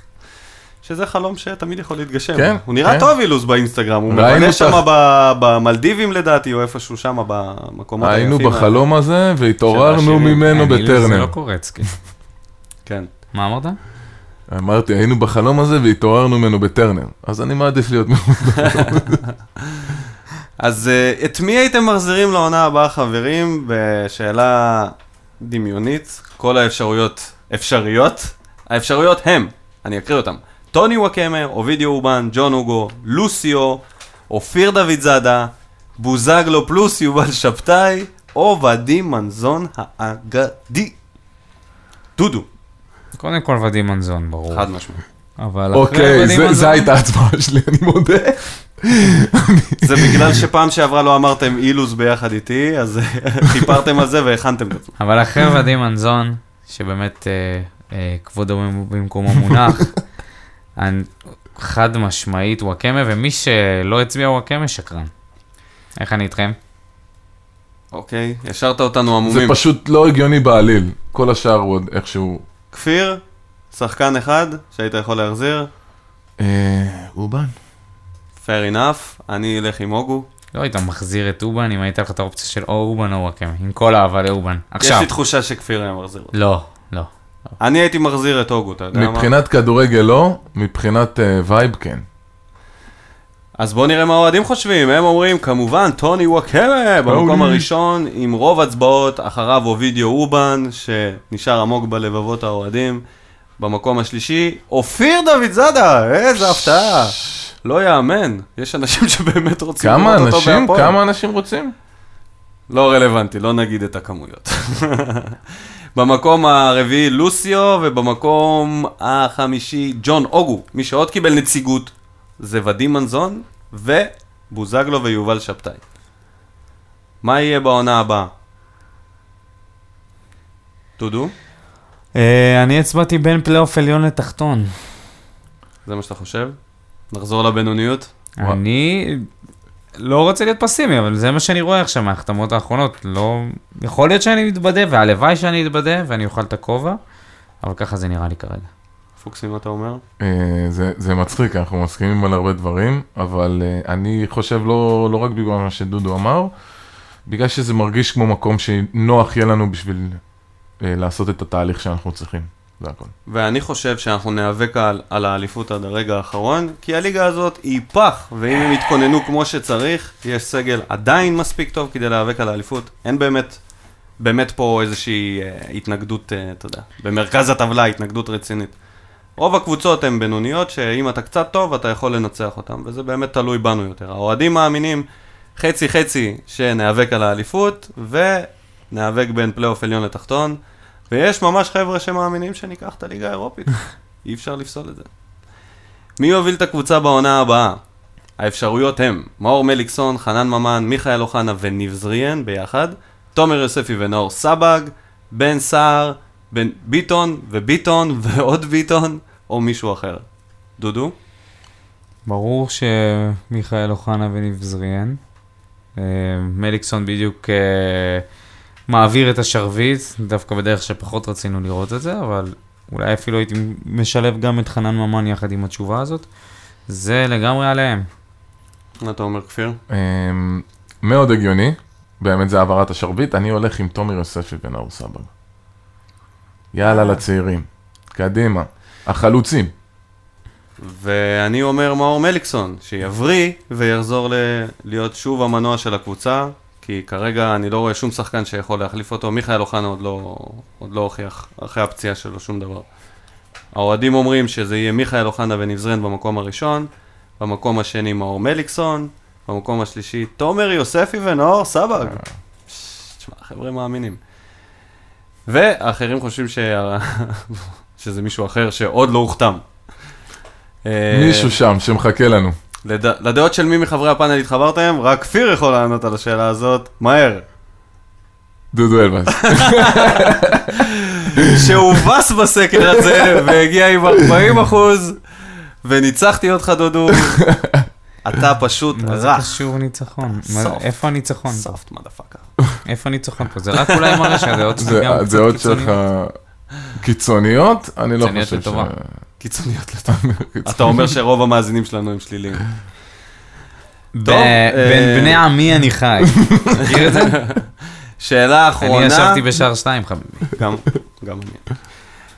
שזה חלום שתמיד יכול להתגשם. כן, הוא נראה כן. טוב אילוז באינסטגרם, הוא אותך. שם ב- במלדיבים לדעתי, או איפשהו שם במקומות היפים. היינו. בחלום הזה והתעוררנו. ממנו אני- זה בטרנר. לא קורצקי. כן. מה אמרת? אמרתי, היינו בחלום הזה והתעוררנו ממנו בטרנר. אז אני מעדיף להיות... אז uh, את מי הייתם מחזירים לעונה הבאה, חברים? בשאלה דמיונית, כל האפשרויות אפשריות. האפשרויות הם, אני אקריא אותן, טוני וואקמה, אובידיו אובן, ג'ון אוגו, לוסיו, אופיר דוד זאדה, בוזגלו פלוס יובל שבתאי, או ואדים מנזון האגדי. דודו, קודם כל ודים מנזון, ברור. חד משמעית. אבל אחרי אוקיי, ודים זה- מנזון... זה הייתה ההצבעה שלי, אני מודה. זה בגלל שפעם שעברה לא אמרתם אילוז ביחד איתי, אז חיפרתם על זה והכנתם את עצמכם. אבל אחרי ודים מנזון, שבאמת אה, אה, כבודו במ- במקומו מונח, חד משמעית וואקמה, ומי שלא הצביע וואקמה, שקרן. איך אני איתכם? אוקיי, השארת אותנו זה עמומים. פשוט לא הגיוני בעליל. כל השאר הוא עוד איכשהו... כפיר, שחקן אחד שהיית יכול להחזיר. אה, אובן. Fair enough, אני אלך עם אוגו. לא היית מחזיר את אובן אם הייתה לך את האופציה של או אובן או וואקמה, עם כל האהבה לאובן. יש עכשיו. לי תחושה שכפיר היה מחזיר אותו. לא, לא. אני הייתי מחזיר את אוגו, אתה יודע מה? מבחינת כדורגל לא, מבחינת אה, vibe כן. אז בואו נראה מה האוהדים חושבים, הם אומרים כמובן טוני וואקמה במקום. הראשון עם רוב הצבעות, אחריו אובידיו אובן שנשאר עמוק בלבבות האוהדים. במקום השלישי, אופיר דוד זאדה, איזה הפתעה. לא יאמן, יש אנשים שבאמת רוצים כמה לראות אותו אנשים, בהפועל. כמה אנשים רוצים? לא רלוונטי, לא נגיד את הכמויות. במקום הרביעי לוסיו, ובמקום החמישי ג'ון אוגו. מי שעוד קיבל נציגות זה ודים מנזון ובוזגלו ויובל שבתאי. מה יהיה בעונה הבאה? דודו? אה, אני הצבעתי בין פלייאוף עליון לתחתון. זה מה שאתה חושב? נחזור לבינוניות? אני לא רוצה להיות פסימי, אבל זה מה שאני רואה עכשיו מההחתמות האחרונות. לא... יכול להיות שאני מתבדה, והלוואי שאני אתבדה, ואני אוכל את הכובע, אבל ככה זה נראה לי כרגע. פוקסי, מה אתה אומר? אה, זה, זה מצחיק, אנחנו מסכימים על הרבה דברים, אבל אה, אני חושב לא, לא רק בגלל מה שדודו אמר, בגלל שזה מרגיש כמו מקום שנוח יהיה לנו בשביל אה, לעשות את התהליך שאנחנו צריכים, זה. ואני חושב שאנחנו ניאבק על, על האליפות עד הרגע האחרון, כי הליגה הזאת היא פח, ואם הם יתכוננו כמו שצריך, יש סגל עדיין מספיק טוב כדי להיאבק על האליפות. אין באמת, באמת פה איזושהי אה, התנגדות, אה, אתה יודע, במרכז הטבלה התנגדות רצינית. רוב הקבוצות הן בינוניות, שאם אתה קצת טוב, אתה יכול לנצח אותן, וזה באמת תלוי בנו יותר. האוהדים מאמינים חצי חצי שניאבק על האליפות, וניאבק בין פלייאוף עליון לתחתון. ויש ממש חבר'ה שמאמינים שניקח את הליגה האירופית. אי אפשר לפסול את זה. מי יוביל את הקבוצה בעונה הבאה? האפשרויות הם מאור מליקסון, חנן ממן, מיכאל אוחנה וניב זריהן ביחד, תומר יוספי ונאור סבג, בן סער, בן ביטון וביטון ועוד ביטון, או מישהו אחר. דודו? ברור שמיכאל אוחנה וניב זריאן. אה, מליקסון בדיוק אה, מעביר את השרביט, דווקא בדרך שפחות רצינו לראות את זה, אבל אולי אפילו הייתי משלב גם את חנן ממן יחד עם התשובה הזאת. זה לגמרי עליהם. מה אתה אומר, כפיר? אה, מאוד הגיוני, באמת זה העברת השרביט, אני הולך עם תומר יוספי ונאור סבג. יאללה לצעירים, קדימה, החלוצים. ואני אומר מאור מליקסון, שיבריא ויחזור ל- להיות שוב המנוע של הקבוצה, כי כרגע אני לא רואה שום שחקן שיכול להחליף אותו. מיכאל אוחנה עוד לא, עוד לא הוכיח אחרי הפציעה שלו שום דבר. האוהדים אומרים שזה יהיה מיכאל אוחנה ונבזרן במקום הראשון, במקום השני מאור מליקסון, במקום השלישי תומר יוספי ונאור סבג. תשמע, חבר'ה מאמינים. ואחרים חושבים שה... שזה מישהו אחר שעוד לא הוחתם. אה, מישהו שם שמחכה לנו. לד... לדעות של מי מחברי הפאנל התחברתם? רק כפיר יכול לענות על השאלה הזאת, מהר. דודו אלבאס. שהובס בסקר הזה והגיע עם 40 אחוז, וניצחתי אותך דודו. אתה פשוט מה זה רך. קשור ניצחון? איפה הניצחון? סופט מדפאקר. איפה הניצחון פה? זה רק אולי מראה שהדעות גם קצת שלך קיצוניות. קיצוניות, אני לא חושב ש... לטובה. קיצוניות לטוב. אתה אומר שרוב המאזינים שלנו הם שליליים. אה, בין בני עמי אני חי. מכיר את זה? שאלה אחרונה. אני ישבתי בשער שתיים, חביבי. גם, גם אני.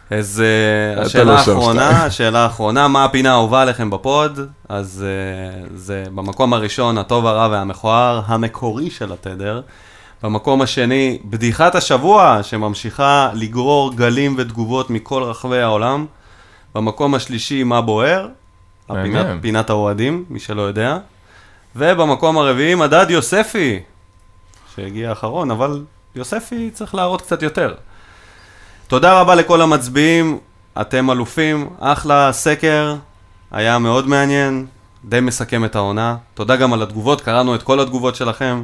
אז אה, השאלה לא שם האחרונה. השאלה האחרונה, מה הפינה האהובה עליכם בפוד? אז אה, זה במקום הראשון, הטוב, הרע והמכוער, המקורי של התדר. במקום השני, בדיחת השבוע, שממשיכה לגרור גלים ותגובות מכל רחבי העולם. במקום השלישי, מה בוער? הפינת, פינת האוהדים, מי שלא יודע. ובמקום הרביעי, מדד יוספי, שהגיע אחרון, אבל יוספי צריך להראות קצת יותר. תודה רבה לכל המצביעים, אתם אלופים, אחלה סקר, היה מאוד מעניין, די מסכם את העונה. תודה גם על התגובות, קראנו את כל התגובות שלכם.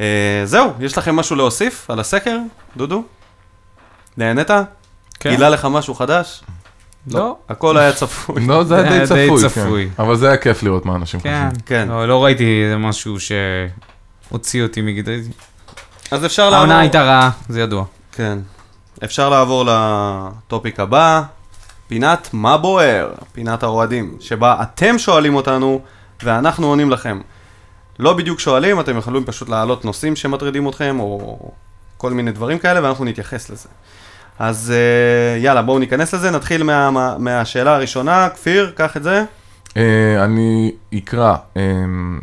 אה, זהו, יש לכם משהו להוסיף על הסקר, דודו? נהנית? כן. גילה לך משהו חדש? לא. הכל היה צפוי. לא, זה היה די די צפוי, צפוי. כן. אבל זה היה כיף לראות מה אנשים כן. חושבים. כן. לא, לא ראיתי משהו שהוציא אותי מגדרי. אז אפשר לעבור... העונה הייתה רעה, זה ידוע. כן. אפשר לעבור לטופיק הבא, פינת מה בוער, פינת האוהדים, שבה אתם שואלים אותנו ואנחנו עונים לכם. לא בדיוק שואלים, אתם יכולים פשוט להעלות נושאים שמטרידים אתכם, או כל מיני דברים כאלה, ואנחנו נתייחס לזה. אז אה, יאללה, בואו ניכנס לזה, נתחיל מה, מה, מהשאלה הראשונה. כפיר, קח את זה. אה, אני אקרא אה,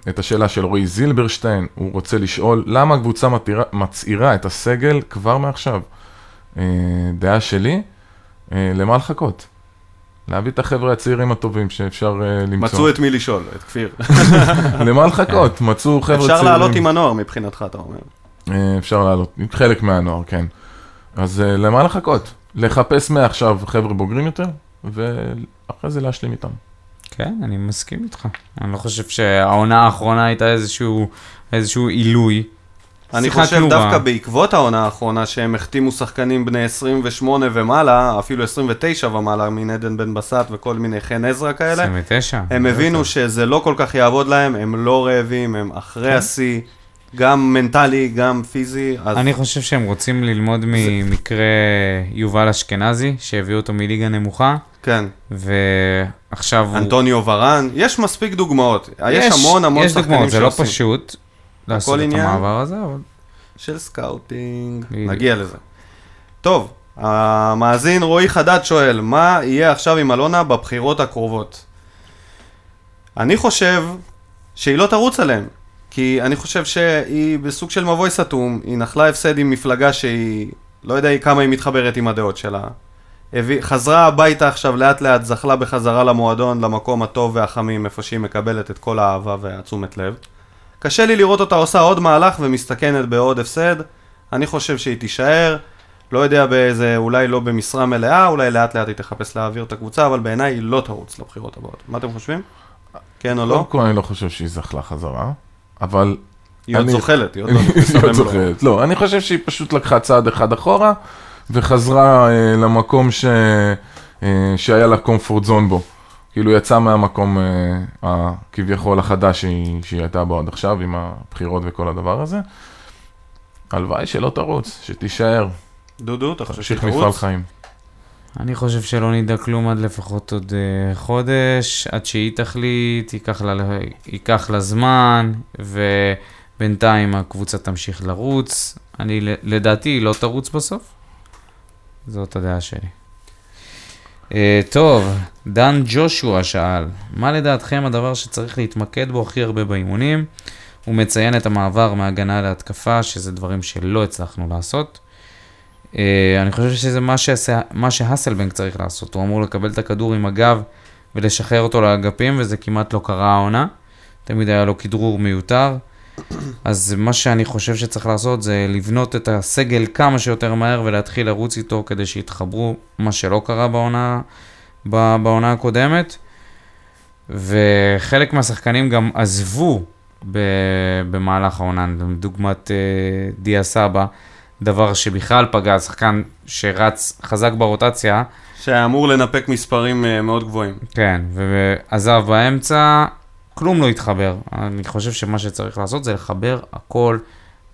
את השאלה של רועי זילברשטיין, הוא רוצה לשאול למה הקבוצה מתירה- מצעירה את הסגל כבר מעכשיו? אה, דעה שלי, אה, למה לחכות? להביא את החבר'ה הצעירים הטובים שאפשר אה, למצוא. מצאו את מי לשאול, את כפיר. למה לחכות? מצאו חבר'ה צעירים. אפשר לעלות עם הנוער מבחינתך, אתה אומר. אה, אפשר לעלות, עם חלק מהנוער, כן. אז אה, למה לחכות? לחפש מעכשיו חבר'ה בוגרים יותר, ואחרי זה להשלים איתם. כן, אני מסכים איתך. אני לא חושב שהעונה האחרונה הייתה איזשהו, איזשהו עילוי. אני חושב בה. דווקא בעקבות העונה האחרונה, שהם החתימו שחקנים בני 28 ומעלה, אפילו 29 ומעלה, מן עדן בן בסט וכל מיני חן עזרא כאלה, 29. הם הבינו שזה לא כל כך יעבוד להם, הם לא רעבים, הם אחרי כן. השיא, גם מנטלי, גם פיזי, אז אני חושב שהם רוצים ללמוד ממקרה יובל אשכנזי, שהביאו אותו מליגה נמוכה, כן, ועכשיו הוא... אנטוניו ורן, יש מספיק דוגמאות, יש המון המון יש שחקנים דוגמאות, זה לא שעושים. פשוט לעשות את. המעבר הזה, אבל... של scouting, בדיוק. נגיע לזה. טוב, המאזין רועי חדד שואל, מה יהיה עכשיו עם אלונה בבחירות הקרובות? אני חושב שהיא לא תרוץ עליהם, כי אני חושב שהיא בסוג של מבוי סתום, היא נחלה הפסד עם מפלגה שהיא, לא יודע כמה היא מתחברת עם הדעות שלה. הביא, חזרה הביתה עכשיו לאט לאט, זחלה בחזרה למועדון, למקום הטוב והחמים, איפה שהיא מקבלת את כל האהבה והתשומת לב. קשה לי לראות אותה עושה עוד מהלך ומסתכנת בעוד הפסד. אני חושב שהיא תישאר, לא יודע באיזה, אולי לא במשרה מלאה, אולי לאט לאט היא תחפש להעביר את הקבוצה, אבל בעיניי היא לא תרוץ לבחירות הבאות. מה אתם חושבים? כן או קודם לא? כל אני לא חושב שהיא זחלה חזרה, אבל היא עוד זוחלת, היא עוד לא. זוכרת. לא, אני חושב שהיא פשוט לקחה צעד אחד אחורה, וחזרה אה, למקום. אה, שהיה לה comfort zone בו. כאילו יצאה מהמקום אה, הכביכול החדש שהיא, שהיא הייתה בו עד עכשיו, עם הבחירות וכל הדבר הזה. הלוואי שלא תרוץ, שתישאר, דודו, אתה חושב שהיא תמשיך מפעל? חיים. אני חושב שלא נדע כלום עד לפחות עוד uh, חודש, עד שהיא תחליט, ייקח לה, ייקח לה זמן, ובינתיים הקבוצה תמשיך לרוץ. אני, לדעתי, היא לא תרוץ בסוף. זאת הדעה שלי. Uh, טוב, דן ג'ושוע שאל, מה לדעתכם הדבר שצריך להתמקד בו הכי הרבה באימונים? הוא מציין את המעבר מהגנה להתקפה, שזה דברים שלא הצלחנו לעשות. Uh, אני חושב שזה מה, שעשה, מה שהסלבנק צריך לעשות, הוא אמור לקבל את הכדור עם הגב ולשחרר אותו לאגפים, וזה כמעט לא קרה העונה. תמיד היה לו כדרור מיותר. אז מה שאני חושב שצריך לעשות זה לבנות את הסגל כמה שיותר מהר ולהתחיל לרוץ איתו כדי שיתחברו, מה שלא קרה בעונה, בעונה הקודמת. וחלק מהשחקנים גם עזבו במהלך העונה, דוגמת אה, דיה סבא, דבר שבכלל פגע, שחקן שרץ חזק ברוטציה, שאמור לנפק מספרים אה, מאוד גבוהים. כן, ועזב באמצע, כלום לא התחבר. אני חושב שמה שצריך לעשות זה לחבר הכל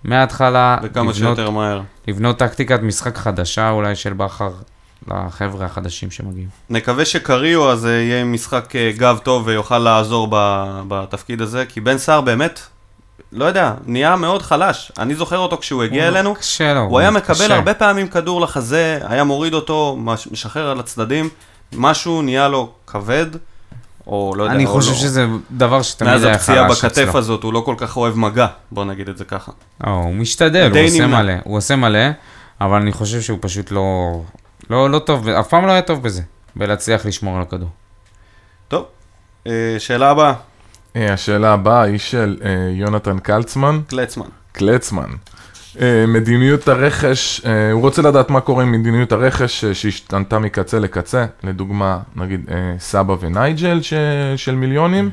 מההתחלה, וכמה לבנות, שיותר מהר. לבנות טקטיקת משחק חדשה אולי של בכר לחבר'ה החדשים שמגיעים. נקווה שקריו אז אה, יהיה משחק אה, גב טוב ויוכל לעזור בתפקיד הזה, כי בן סער באמת, לא יודע, נהיה מאוד חלש. אני זוכר אותו כשהוא הגיע אלינו, קשה לו, הוא היה מקבל קשה. הרבה פעמים כדור לחזה, היה מוריד אותו, מש- משחרר על הצדדים, משהו נהיה לו כבד, או לא יודע, אני או חושב לא. שזה דבר שתמיד מאז היה הפציעה חלש בכתף אצלו. הזאת, הוא לא כל כך אוהב מגע, בוא נגיד את זה ככה. לא, הוא משתדל, הוא עושה נמנע. מלא, הוא עושה מלא, אבל אני חושב שהוא פשוט לא, לא, לא טוב, אף פעם לא היה טוב בזה, בלהצליח לשמור על הכדור. טוב, אה, שאלה הבאה, אה, השאלה הבאה היא של אה, יונתן קלצמן. קלצמן. קלצמן. אה, מדיניות הרכש, אה, הוא רוצה לדעת מה קורה עם מדיניות הרכש אה, שהשתנתה מקצה לקצה, לדוגמה, נגיד סבא ונייג'ל ש, של מיליונים,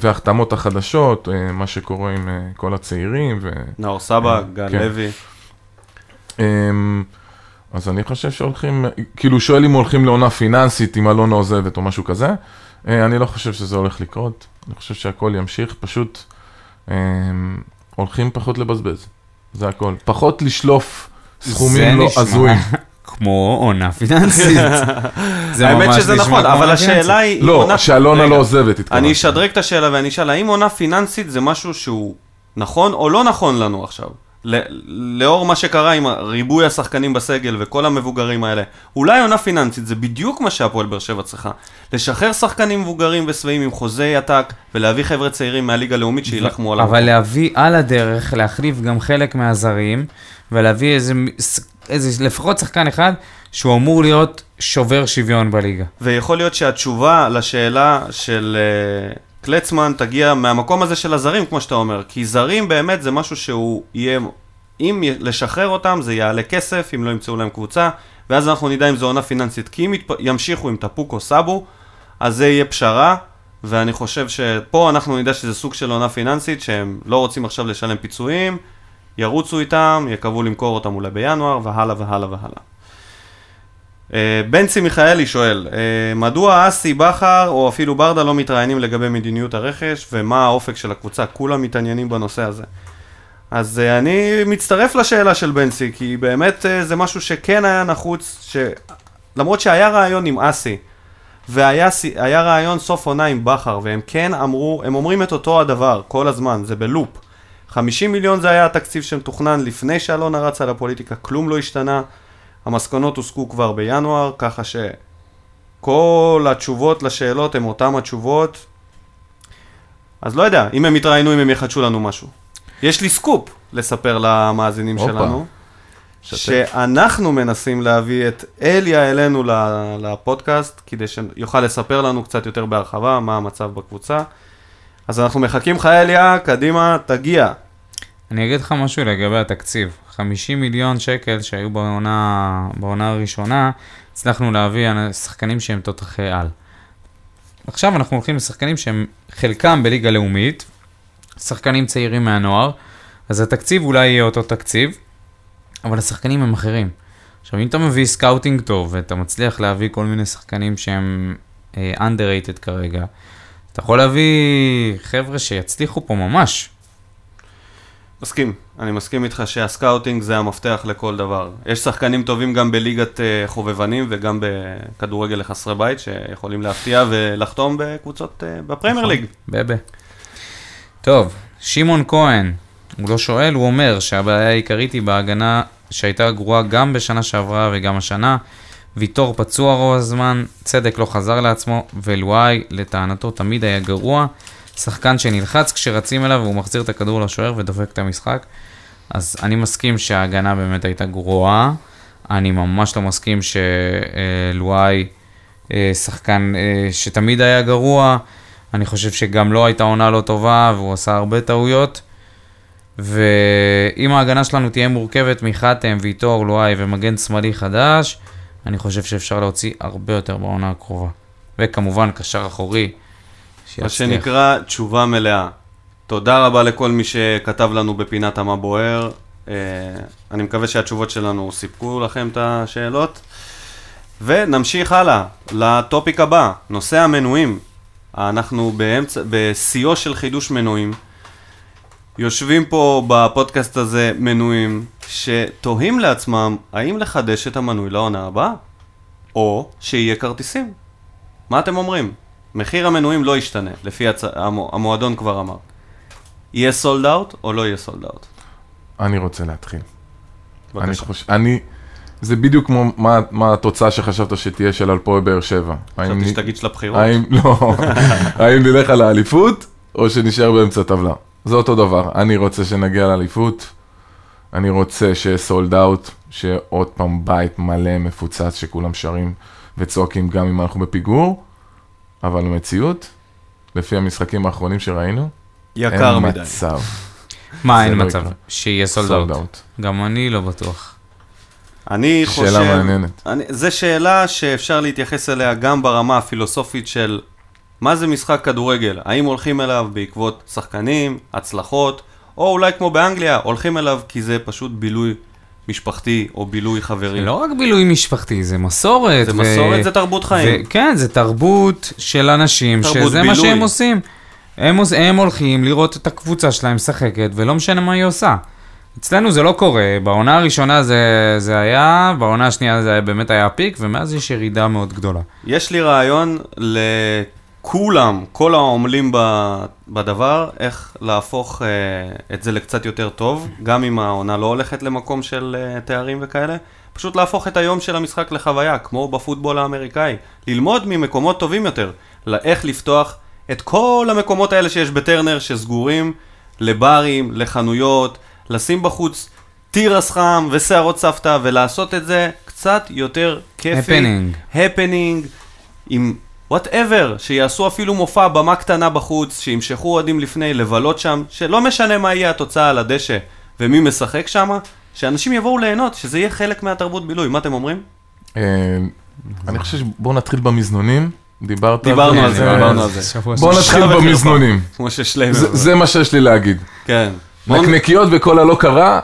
וההחתמות החדשות, מה שקורה עם כל הצעירים. ו, נאור סבא, גל כן. לוי. אה, אז אני חושב שהולכים, כאילו שואל אם הולכים לעונה פיננסית, אם אלונה עוזבת או משהו כזה. אני לא חושב שזה הולך לקרות, אני חושב שהכל ימשיך, פשוט אה, הולכים פחות לבזבז, זה הכל. פחות לשלוף סכומים לא נשמע הזויים. כמו עונה פיננסית. זה האמת שזה נכון, אבל. השאלה היא... לא, שאלונה לא עוזבת, התכוונתי. אני אשדרג את השאלה ואני אשאל, האם עונה פיננסית זה משהו שהוא נכון או לא נכון לנו עכשיו? לאור מה שקרה עם ריבוי השחקנים בסגל וכל המבוגרים האלה, אולי עונה פיננסית זה בדיוק מה שהפועל באר שבע צריכה. לשחרר שחקנים מבוגרים ושבעים עם חוזי עתק ולהביא חבר'ה צעירים מהליגה הלאומית שיילחמו על אבל להביא על הדרך, להחליף גם חלק מהזרים, ולהביא איזה, איזה לפחות שחקן אחד שהוא אמור להיות שובר שוויון בליגה. ויכול להיות שהתשובה לשאלה של uh, קלצמן תגיע מהמקום הזה של הזרים, כמו שאתה אומר. כי זרים באמת זה משהו שהוא יהיה, אם לשחרר אותם זה יעלה כסף, אם לא ימצאו להם קבוצה, ואז אנחנו נדע אם זו עונה פיננסית. כי אם. ימשיכו עם טפוקו סאבו, אז זה יהיה פשרה, ואני חושב שפה אנחנו נדע שזה סוג של עונה פיננסית, שהם לא רוצים עכשיו לשלם פיצויים, ירוצו איתם, יקוו למכור אותם אולי בינואר, והלאה והלאה והלאה. אה, בנצי מיכאלי שואל, אה, מדוע אסי, בכר או אפילו ברדה לא מתראיינים לגבי מדיניות הרכש ומה האופק של הקבוצה? כולם מתעניינים בנושא הזה. אז אה, אני מצטרף לשאלה של בנצי, כי באמת זה משהו שכן היה נחוץ, ש... למרות שהיה רעיון עם אסי, והיה רעיון סוף עונה עם בכר, והם כן אמרו, הם אומרים את אותו הדבר כל הזמן, זה בלופ. 50 מיליון זה היה התקציב שמתוכנן לפני שאלונה רצה לפוליטיקה, כלום לא השתנה. המסקנות הוסקו כבר בינואר, ככה שכל התשובות לשאלות הן אותן התשובות. אז לא יודע, אם הם יתראיינו, אם הם יחדשו לנו משהו. יש לי סקופ לספר למאזינים הופה. שלנו, שתף. שאנחנו מנסים להביא את אליה אלינו ל- לפודקאסט, כדי שיוכל לספר לנו קצת יותר בהרחבה מה המצב בקבוצה. אז אנחנו מחכים לך אליה, קדימה, תגיע. אני אגיד לך משהו לגבי התקציב. 50 מיליון שקל שהיו בעונה, בעונה הראשונה, הצלחנו להביא שחקנים שהם תותחי על. עכשיו אנחנו הולכים לשחקנים שהם חלקם בליגה לאומית, שחקנים צעירים מהנוער, אז התקציב אולי יהיה אותו תקציב, אבל השחקנים הם אחרים. עכשיו, אם אתה מביא scouting טוב, ואתה מצליח להביא כל מיני שחקנים שהם אה, underrated כרגע, אתה יכול להביא חבר'ה שיצליחו פה ממש. מסכים, אני מסכים איתך שה scouting זה המפתח לכל דבר. יש שחקנים טובים גם בליגת אה, חובבנים וגם בכדורגל לחסרי בית שיכולים להפתיע ולחתום בקבוצות אה, בפרמייר ליג. בבה. טוב, שמעון כהן, הוא לא שואל, הוא אומר שהבעיה העיקרית היא בהגנה שהייתה גרועה גם בשנה שעברה וגם השנה. ויטור פצוע רוב הזמן, צדק לא חזר לעצמו, ולואי לטענתו תמיד היה גרוע. שחקן שנלחץ כשרצים אליו והוא מחזיר את הכדור לשוער ודופק את המשחק. אז אני מסכים שההגנה באמת הייתה גרועה. אני ממש לא מסכים שלואי שחקן אה, שתמיד היה גרוע. אני חושב שגם לו הייתה עונה לא טובה והוא עשה הרבה טעויות. ואם ההגנה שלנו תהיה מורכבת מחתם, ויטור, לואי ומגן שמאלי חדש, אני חושב שאפשר להוציא הרבה יותר בעונה הקרובה. וכמובן, קשר אחורי, מה. שנקרא תשובה מלאה. תודה רבה לכל מי שכתב לנו בפינת המה בוער. אה, אני מקווה שהתשובות שלנו סיפקו לכם את השאלות. ונמשיך הלאה לטופיק הבא, נושא המנויים. אנחנו באמצע, בשיאו של חידוש מנויים. יושבים פה בפודקאסט הזה מנויים שתוהים לעצמם האם לחדש את המנוי לעונה הבאה, או שיהיה כרטיסים. מה אתם אומרים? מחיר המנויים לא ישתנה, לפי הצ... המו... המועדון כבר אמר. יהיה סולד אאוט או לא יהיה סולד אאוט? אני רוצה להתחיל. אני בבקשה. חושב, אני, זה בדיוק כמו מה, מה התוצאה שחשבת שתהיה של הפועל באר שבע. חשבתי נ- שתגיד של הבחירות. האם, לא, האם נלך על האליפות, או שנשאר באמצע הטבלה. זה אותו דבר, אני רוצה שנגיע לאליפות, אני רוצה שיהיה סולד אאוט, שעוד פעם בית מלא מפוצץ שכולם שרים וצועקים גם אם אנחנו בפיגור, אבל במציאות, לפי המשחקים האחרונים שראינו, יקר אין מדי. מצב. מה, אין לא מצב? שיהיה סולד sold אאוט. out. גם אני לא בטוח. אני חושב... שאלה מעניינת. אני... זו שאלה שאפשר להתייחס אליה גם ברמה הפילוסופית של מה זה משחק כדורגל? האם הולכים אליו בעקבות שחקנים, הצלחות, או אולי כמו באנגליה, הולכים אליו כי זה פשוט בילוי משפחתי או בילוי חברי. לא רק בילוי משפחתי, זה מסורת. זה ו- מסורת, זה תרבות חיים. ו- כן, זה תרבות של אנשים, תרבות שזה מה בילוי. שהם עושים. הם, הם הולכים לראות את הקבוצה שלהם משחקת, ולא משנה מה היא עושה. אצלנו זה לא קורה, בעונה הראשונה זה, זה היה, בעונה השנייה זה באמת היה פיק, ומאז יש ירידה מאוד גדולה. יש לי רעיון לכולם, כל העמלים בדבר, איך להפוך אה, את זה לקצת יותר טוב, גם אם העונה לא הולכת למקום של אה, תארים וכאלה, פשוט להפוך את היום של המשחק לחוויה, כמו בפוטבול האמריקאי. ללמוד ממקומות טובים יותר, לאיך לפתוח את כל המקומות האלה שיש בטרנר שסגורים לברים, לחנויות, לשים בחוץ תירס חם ושערות סבתא ולעשות את זה קצת יותר כיפי. Happening. הפנינג, עם whatever, שיעשו אפילו מופע במה קטנה בחוץ, שימשכו אוהדים לפני, לבלות שם, שלא משנה מה יהיה התוצאה על הדשא ומי משחק שם, שאנשים יבואו ליהנות, שזה יהיה חלק מהתרבות בילוי, מה אתם אומרים? אה, אני חושב שבואו נתחיל במזנונים. דיברת דיברנו על זה, דיברנו על זה. בואו של- נתחיל. במזנונים. כמו ששליימר. זה- זה מה שיש לי להגיד. כן. בואו נ- נקניקיות וכל הלא קרה,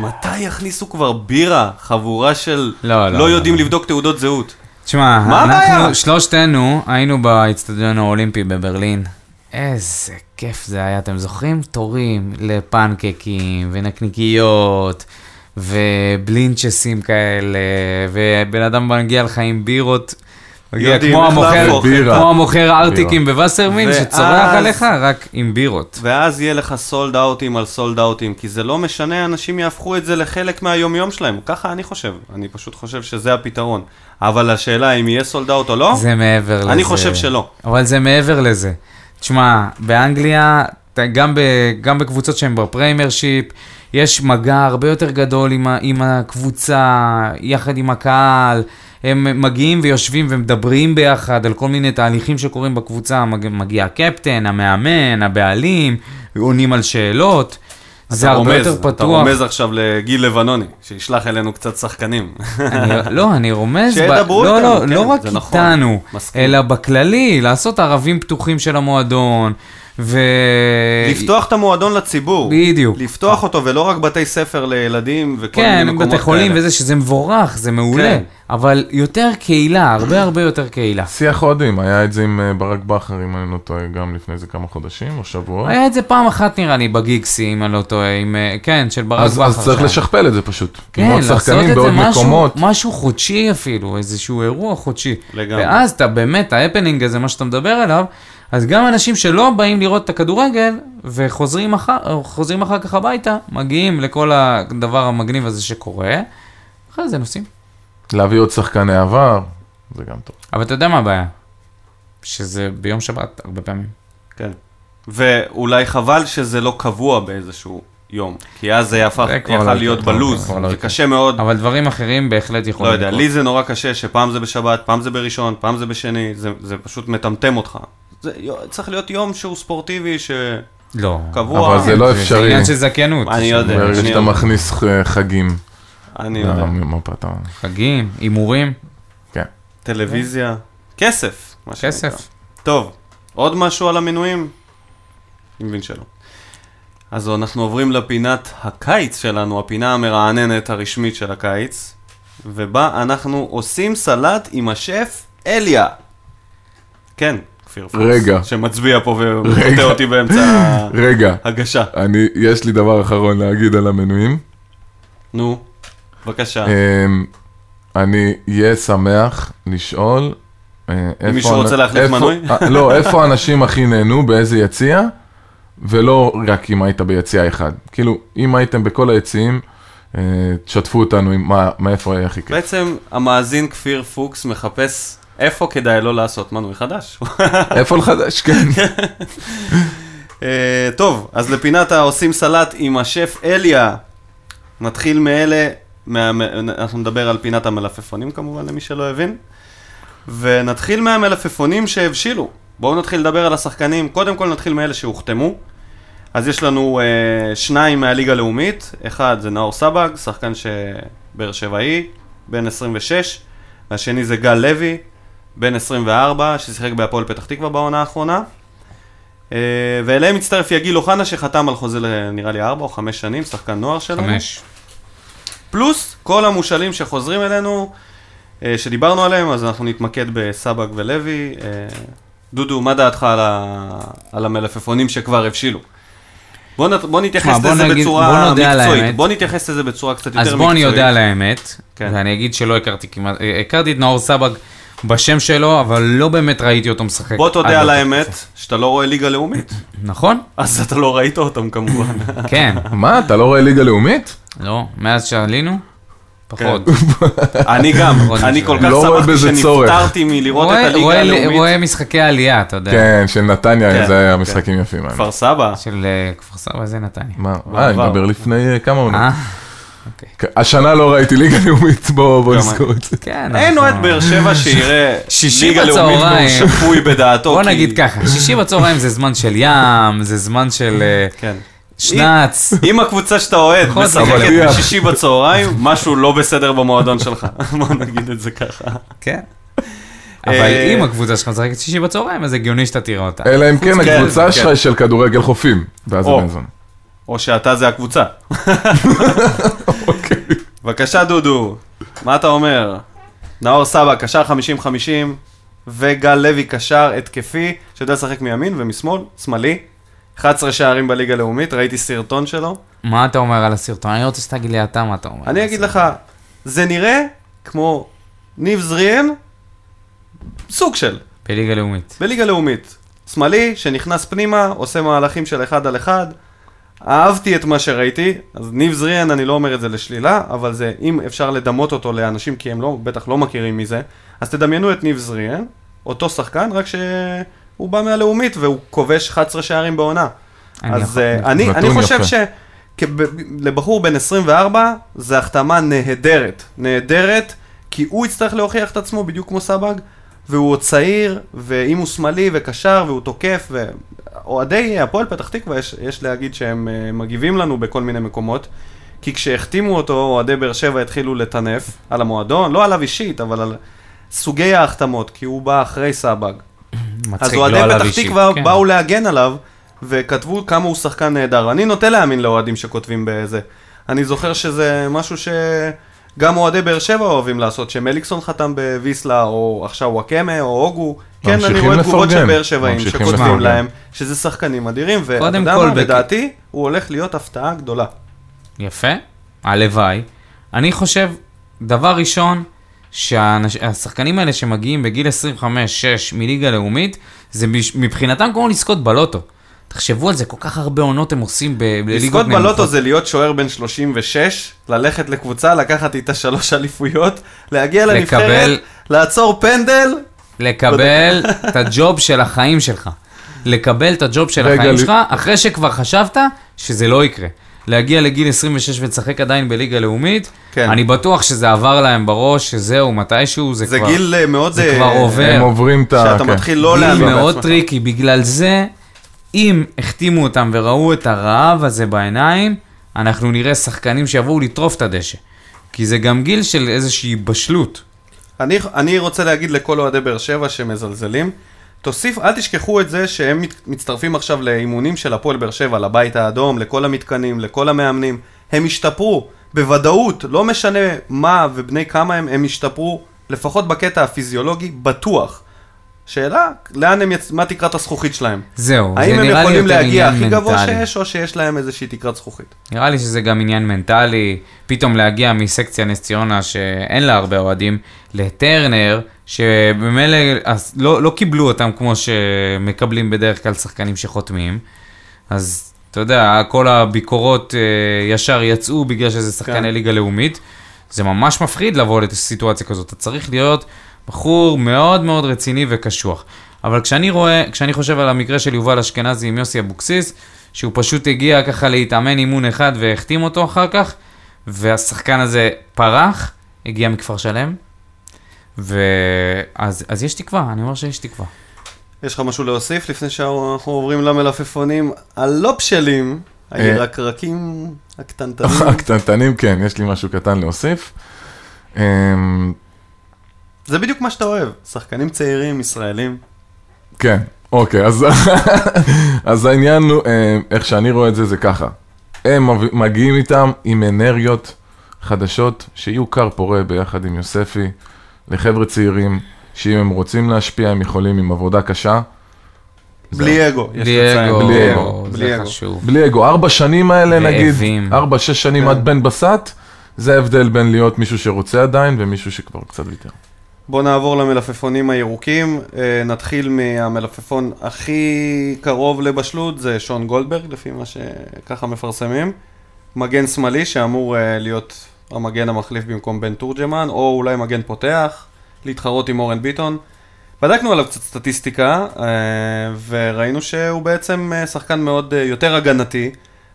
מתי יכניסו כבר בירה, חבורה של לא, לא, לא לא, יודעים לא. לבדוק תעודות זהות? תשמע, מה הבעיה? אנחנו שלושתנו היינו באיצטדיון האולימפי בברלין. איזה כיף זה היה, אתם זוכרים? תורים לפנקקים ונקניקיות ובלינצ'סים כאלה, ובן אדם מגיע לך עם בירות. יודעים כמו המוכר. כמו המוכר ארטיקים בווסרמין, שצורח עליך רק עם בירות. ואז יהיה לך סולד אאוטים על סולד אאוטים, כי זה לא משנה, אנשים יהפכו את זה לחלק מהיומיום שלהם. ככה אני חושב. אני פשוט חושב שזה הפתרון. אבל השאלה אם יהיה sold out או לא, זה מעבר לזה. אני חושב שלא. אבל זה מעבר לזה. תשמע, באנגליה, גם, ב, גם בקבוצות שהן בפרמיירשיפ, יש מגע הרבה יותר גדול עם הקבוצה, יחד עם הקהל. הם מגיעים ויושבים ומדברים ביחד על כל מיני תהליכים שקורים בקבוצה. מג, מגיע הקפטן, המאמן, הבעלים, עונים על שאלות. זה אתה הרבה רומז, יותר אתה פתוח. רומז עכשיו לגיל לבנוני, שישלח אלינו קצת שחקנים. אני, לא, אני רומז, ב- שידברו לא, איתנו, לא, כן, לא רק נכון. איתנו, מסכים. אלא בכללי, לעשות ערבים פתוחים של המועדון, ו... לפתוח את המועדון לציבור. בדיוק. לפתוח אותו, ולא רק בתי ספר לילדים וכל מיני כן, מקומות בתי חולים כאלה. וזה, שזה מבורך, זה מעולה, כן. אבל יותר קהילה, הרבה הרבה יותר קהילה. שיח הודים, היה את זה עם אה, ברק בכר, אם אני לא טועה, גם לפני איזה כמה חודשים או שבועות. היה את זה פעם אחת נראה לי בגיגסי, אם אני לא טועה, עם, אה, כן, של ברק אז בכר. אז צריך שם. לשכפל את זה פשוט. כן, לעשות שחקנים את זה משהו, מקומות. משהו חודשי אפילו, איזשהו אירוע חודשי. לגמרי. ואז אתה באמת, ההפנינג הזה, מה שאתה מדבר עליו, אז גם אנשים שלא באים לראות את הכדורגל, וחוזרים אחר, חוזרים אחר כך הביתה, מגיעים לכל הדבר המגניב הזה שקורה, אחרי זה נוסעים. להביא עוד שחקני עבר, זה גם טוב. אבל אתה יודע מה הבעיה? שזה ביום שבת, הרבה פעמים. כן. ואולי חבל שזה לא קבוע באיזשהו יום, כי אז זה הפך, יכל לא להיות בלוז, לא זה. קשה מאוד. אבל דברים אחרים בהחלט לא יכולים יודע, לי זה נורא קשה שפעם זה בשבת, פעם זה בראשון, פעם זה בשני, זה, זה פשוט מטמטם אותך. זה צריך להיות יום שהוא ספורטיבי, שקבוע. לא. אבל זה לא זה אפשרי. עניין של זכיינות. אני יודע. ברגע אני שאתה יודע. מכניס אה, חגים. אני יודע. למפת ה... חגים, הימורים, כן. טלוויזיה, כסף. כסף. טוב, עוד משהו על המינויים? אני מבין שלא. אז אנחנו עוברים לפינת הקיץ שלנו, הפינה המרעננת הרשמית של הקיץ, ובה אנחנו עושים סלט עם השף אליה. כן, כפיר פוקס. רגע. שמצביע פה רגע. אותי באמצע רגע, ההגשה. אני, יש לי דבר אחרון להגיד על המנויים. נו, בבקשה. אמ, אני אהיה שמח לשאול... אה, איפה מישהו רוצה להחליף מנוי? אה, לא, איפה האנשים הכי נהנו, באיזה יציע, ולא רק אם היית ביציע אחד. כאילו, אם הייתם בכל היציעים, אה, תשתפו אותנו עם מה, מאיפה היה הכי כיף. בעצם המאזין כפיר פוקס מחפש איפה כדאי לא לעשות מנוי חדש. איפה לחדש, כן. אה, טוב, אז לפינת העושים סלט עם השף אליה. נתחיל מאלה, מה, מה- אנחנו נדבר על פינת המלפפונים כמובן, למי שלא הבין. ונתחיל מהמלפפונים שהבשילו. בואו נתחיל לדבר על השחקנים. קודם כל נתחיל מאלה שהוחתמו. אז יש לנו אה, שניים מהליגה הלאומית. אחד זה נאור סבג, שחקן שבאר שבעי, בן 26. והשני זה גל לוי, בן 24, ששיחק בהפועל פתח תקווה בעונה האחרונה. אה, ואליהם מצטרף יגיל אוחנה שחתם על חוזה ל- נראה לי 4 או 5 שנים, שחקן נוער שלנו. חמש. פלוס כל המושאלים שחוזרים אלינו, אה, שדיברנו עליהם, אז אנחנו נתמקד בסבג ולוי. אה, דודו, מה דעתך על, ה... על המלפפונים שכבר הבשילו? בוא, נת, בוא נתייחס בוא לזה נגיד- בוא בצורה על מקצועית. בוא נתייחס לזה בצורה קצת יותר אז מקצועית. בוא אני אודה על האמת, כן. ואני אגיד שלא הכרתי כמעט, הכרתי את נאור סבג בשם שלו, אבל לא באמת ראיתי אותו משחק. בוא תודה על האמת. שאתה לא רואה ליגה לאומית. נכון? אז אתה לא ראית אותם כמובן. כן. מה, אתה לא רואה ליגה לאומית? לא, מאז שעלינו? פחות. אני גם, מאוד אני כל כך לא שמחתי. שנפטרתי מלראות את הליגה רואה- הלאומית. רואה משחקי עלייה, אתה יודע. כן, של נתניה, כן, זה היה כן. משחקים יפים. כפר סבא. של אה, כפר סבא זה נתניה. מה, אה, אני. מדבר לפני אה, כמה עונות. אה? השנה לא ראיתי ליגה לאומית, בוא בוא גם נזכור את זה. כן. אין אנחנו- אוהד באר שבע שיראה שישי ליגה לאומית והוא. שפוי בדעתו. בוא נגיד ככה, שישי בצהריים זה זמן של ים, זה זמן של אה, כן. שנץ. אם הקבוצה שאתה אוהד. משחקת. בשישי בצהריים, משהו לא בסדר במועדון שלך. בוא נגיד את זה ככה. כן. אבל אה, אם הקבוצה שלך משחקת שישי בצהריים, אז הגיוני שאתה תראה אותה. אלא אם כן כן, הקבוצה כן. שלך היא של כדורגל חופים, או. באזרבייג'ן. או שאתה זה הקבוצה. אוקיי. בבקשה דודו, מה אתה אומר? נאור סבא, קשר 50-50, וגל לוי, קשר התקפי, שיודע לשחק מימין ומשמאל, שמאלי. 11 שערים בליגה הלאומית, ראיתי סרטון שלו. מה אתה אומר על הסרטון? אני רוצה שתגיד לי אתה מה אתה אומר. אני אגיד. לך, זה נראה כמו ניב זריאן, סוג של, בליגה לאומית. בליגה לאומית. שמאלי, שנכנס פנימה, עושה מהלכים של אחד על אחד. אהבתי את מה שראיתי, אז ניב זריאן, אני לא אומר את זה לשלילה, אבל זה, אם אפשר לדמות אותו לאנשים, כי הם לא, בטח לא מכירים מזה, אז תדמיינו את ניב זריאן, אותו שחקן, רק שהוא בא מהלאומית והוא כובש 11 שערים בעונה. אני אז יכול- אה, אני, אני חושב יפה. שלבחור בן 24, זה החתמה נהדרת. נהדרת, כי הוא יצטרך להוכיח את עצמו בדיוק כמו סבג, והוא עוד צעיר, ואם הוא שמאלי וקשר, והוא תוקף, ואוהדי הפועל פתח תקווה, יש, יש להגיד שהם אה, מגיבים לנו בכל מיני מקומות, כי כשהחתימו אותו, אוהדי באר שבע התחילו לטנף על המועדון, לא עליו אישית, אבל על סוגי ההחתמות, כי הוא בא אחרי סבג. אז לא אוהדי עליו פתח תקווה כן. באו להגן עליו, וכתבו כמה הוא שחקן נהדר. אני נוטה להאמין לאוהדים שכותבים בזה. אני זוכר שזה משהו שגם אוהדי באר שבע אוהבים לעשות, שמליקסון חתם בוויסלה, או עכשיו וואקמה, או הוגו. כן, אני רואה תגובות של. באר שבעים שכותבים. להם, שזה שחקנים אדירים, ואתה יודע כל, מה, לדעתי, הוא הולך להיות הפתעה גדולה. יפה, הלוואי. אני חושב, דבר ראשון, שהשחקנים האלה שמגיעים בגיל 25-6 מליגה לאומית, זה מבחינתם כמו לזכות בלוטו. תחשבו על זה, כל כך הרבה עונות הם עושים ב- בליגות לזכות בלוטו נמוכות. זה להיות שוער בן 36, ללכת לקבוצה, לקחת איתה שלוש אליפויות, להגיע לנבחרת, לקבל- לעצור פנדל, לקבל את הג'וב של החיים שלך. לקבל את הג'וב של החיים שלך, אחרי שכבר חשבת שזה לא יקרה. להגיע לגיל 26 ולשחק עדיין בליגה לאומית, כן. אני בטוח שזה עבר להם בראש, שזהו, מתישהו זה, זה כבר... גיל אה, מאוד... זה אה, כבר עובר. הם עוברים את ה... שאתה כן. מתחיל לא גיל להאמין מאוד בעצמך. tricky, בגלל זה, אם החתימו אותם וראו את הרעב הזה בעיניים, אנחנו נראה שחקנים שיבואו לטרוף את הדשא. כי זה גם גיל של איזושהי בשלות. אני, אני רוצה להגיד לכל אוהדי באר שבע שמזלזלים, תוסיף, אל תשכחו את זה שהם מת- מצטרפים עכשיו לאימונים של הפועל באר שבע, לבית האדום, לכל המתקנים, לכל המאמנים. הם השתפרו, בוודאות, לא משנה מה ובני כמה הם, הם השתפרו, לפחות בקטע הפיזיולוגי, בטוח. שאלה, לאן הם יצ... מה תקרת הזכוכית שלהם? זהו, זה האם הם נראה לי יכולים יותר להגיע עניין הכי גבוה מנטלי. שיש, או שיש להם איזושהי תקרת זכוכית? נראה לי שזה גם עניין מנטלי, פתאום להגיע מסקציה נס ציונה שאין לה הרבה אוהדים, לטרנר, שבמילא לא, לא קיבלו אותם כמו שמקבלים בדרך כלל שחקנים שחותמים. אז אתה יודע, כל הביקורות אה, ישר יצאו בגלל שזה שחקני כן. ליגה לאומית. זה ממש מפחיד לבוא לסיטואציה כזאת, אתה צריך להיות בחור מאוד מאוד רציני וקשוח. אבל כשאני רואה, כשאני חושב על המקרה של יובל אשכנזי עם יוסי אבוקסיס, שהוא פשוט הגיע ככה להתאמן אימון אחד והחתים אותו אחר כך, והשחקן הזה פרח, הגיע מכפר שלם, ואז אז יש תקווה, אני אומר שיש תקווה. יש לך משהו להוסיף לפני שאנחנו עוברים למלפפונים הלא בשלים, אה. הירקרקים הקטנטנים? הקטנטנים, כן, יש לי משהו קטן להוסיף. זה בדיוק מה שאתה אוהב, שחקנים צעירים, ישראלים. כן, אוקיי, אז, אז העניין הוא, אה, איך שאני רואה את זה, זה ככה. הם מגיעים איתם עם אנרגיות חדשות, שיהיו כר פורה ביחד עם יוספי, לחבר'ה צעירים, שאם הם רוצים להשפיע, הם יכולים עם עבודה קשה. בלי אגו, בלי. אגו, בלי אגו, בלי זה אגו. חשוב. בלי אגו, ארבע שנים האלה נגיד. ארבע, שש שנים כן. עד בן בסט, זה ההבדל בין להיות מישהו שרוצה עדיין ומישהו שכבר קצת ויתר. בואו נעבור למלפפונים הירוקים. אה, נתחיל מהמלפפון הכי קרוב לבשלות, זה שון גולדברג, לפי מה שככה מפרסמים. מגן שמאלי שאמור אה, להיות המגן המחליף במקום בן תורג'מן, או אולי מגן פותח, להתחרות עם אורן ביטון. בדקנו עליו קצת סטטיסטיקה, אה, וראינו שהוא בעצם שחקן מאוד יותר הגנתי,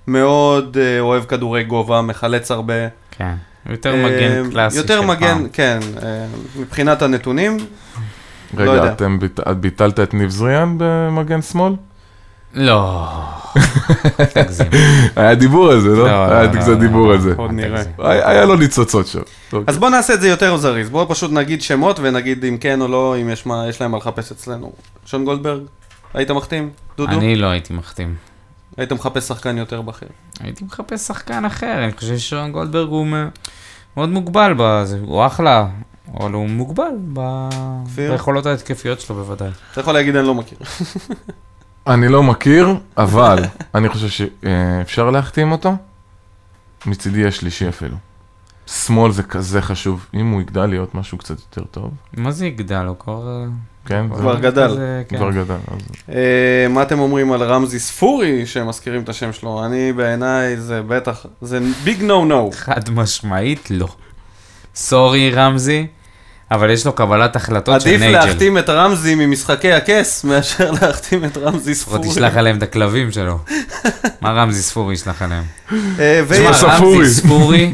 מאוד אוהב כדורי גובה, מחלץ הרבה. כן. יותר מגן אה, קלאסי יותר של מגן, פעם. כן, אה, מבחינת הנתונים, לא רגע, יודע. אתם ביט- את ביטלת את ניב זריאן במגן שמאל? לא. היה דיבור על זה, לא? לא, היה לא, קצת לא, דיבור על זה. עוד נראה. היה היה לו ניצוצות שם. אז בואו נעשה את זה יותר זריז, בואו פשוט נגיד שמות ונגיד אם כן או לא, אם יש, מה, יש להם מה לחפש אצלנו. שון גולדברג, היית מחתים? דודו? אני לא הייתי מחתים. היית מחפש שחקן יותר בכיר. הייתי מחפש שחקן אחר, אני חושב ששון גולדברג הוא מאוד מוגבל בזה, הוא אחלה, אבל הוא מוגבל ב-? ביכולות ההתקפיות שלו בוודאי. אתה יכול להגיד אני לא מכיר. אני לא מכיר, אבל אני חושב שאפשר להחתים אותו. מצידי יש שלישי אפילו. שמאל זה כזה חשוב. אם הוא יגדל להיות משהו קצת יותר טוב, מה זה יגדל? הוא כבר... כן? זה כבר גדל. כן. כבר גדל. אה, מה אתם אומרים על רמזי ספורי, שמזכירים את השם שלו? אני בעיניי זה בטח, זה ביג נו נו. חד משמעית לא. סורי רמזי, אבל יש לו קבלת החלטות של עדיף נייג'ל. להחתים את רמזי ממשחקי הכס, מאשר להחתים את רמזי לפחות ספורי. תשלח עליהם את הכלבים שלו. מה רמזי ספורי ישלח עליהם? אה, תשמע. רמזי ספורי,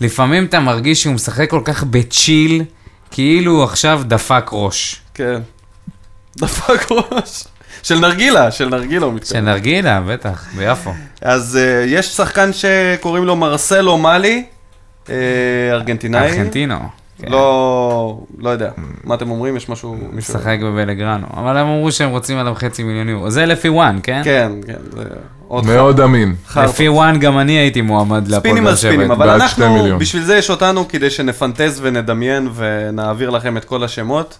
לפעמים אתה מרגיש שהוא משחק כל כך בצ'יל, כאילו הוא עכשיו דפק ראש. כן. דפק ראש. של נרגילה, של נרגילה הוא של מתכוון. נרגילה, בטח, ביפו. אז אה, יש שחקן שקוראים לו מרסלו מאלי, אה, ארגנטינאי. ארגנטינו. כן. לא, לא יודע. מה אתם אומרים? יש משהו... מישהו- משחק בבלגרנו. אבל הם אמרו שהם רוצים עליו חצי מיליון יורו. זה לפי וואן, כן? כן, כן. זה עוד מאוד אמין. לפי וואן גם אני הייתי מועמד להפועל ספינים באר על ספינים, שבע. אבל בעד שתי אנחנו. בשביל זה יש אותנו, כדי שנפנטז ונדמיין ונעביר לכם את כל השמות.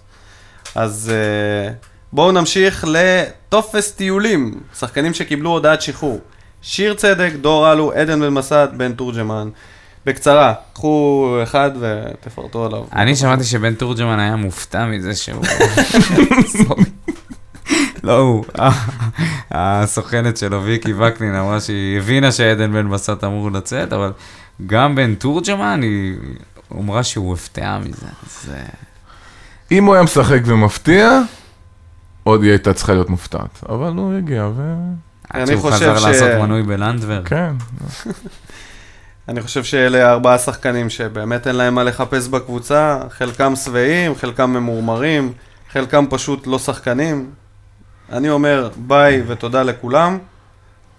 אז אה, בואו נמשיך לטופס טיולים, שחקנים שקיבלו הודעת שחרור. שיר צדק, דור אלו, עדן בן מסד, בן תורג'מן. בקצרה, קחו אחד ותפרטו עליו. אני שמעתי שבן תורג'מן היה מופתע מזה שהוא... לא הוא, הסוכנת שלו, ויקי וקנין, אמרה שהיא הבינה שעדן בן בסט אמור לצאת, אבל גם בן תורג'מן, היא אמרה שהוא הופתעה מזה. אם הוא היה משחק ומפתיע, עוד היא הייתה צריכה להיות מופתעת. אבל הוא הגיע ו... עד אני שהוא חושב חזר ש- לעשות מנוי בלנדבר. כן. אני חושב שאלה ארבעה שחקנים שבאמת אין להם מה לחפש בקבוצה, חלקם שבעים, חלקם ממורמרים, חלקם פשוט לא שחקנים. אני אומר ביי ותודה לכולם.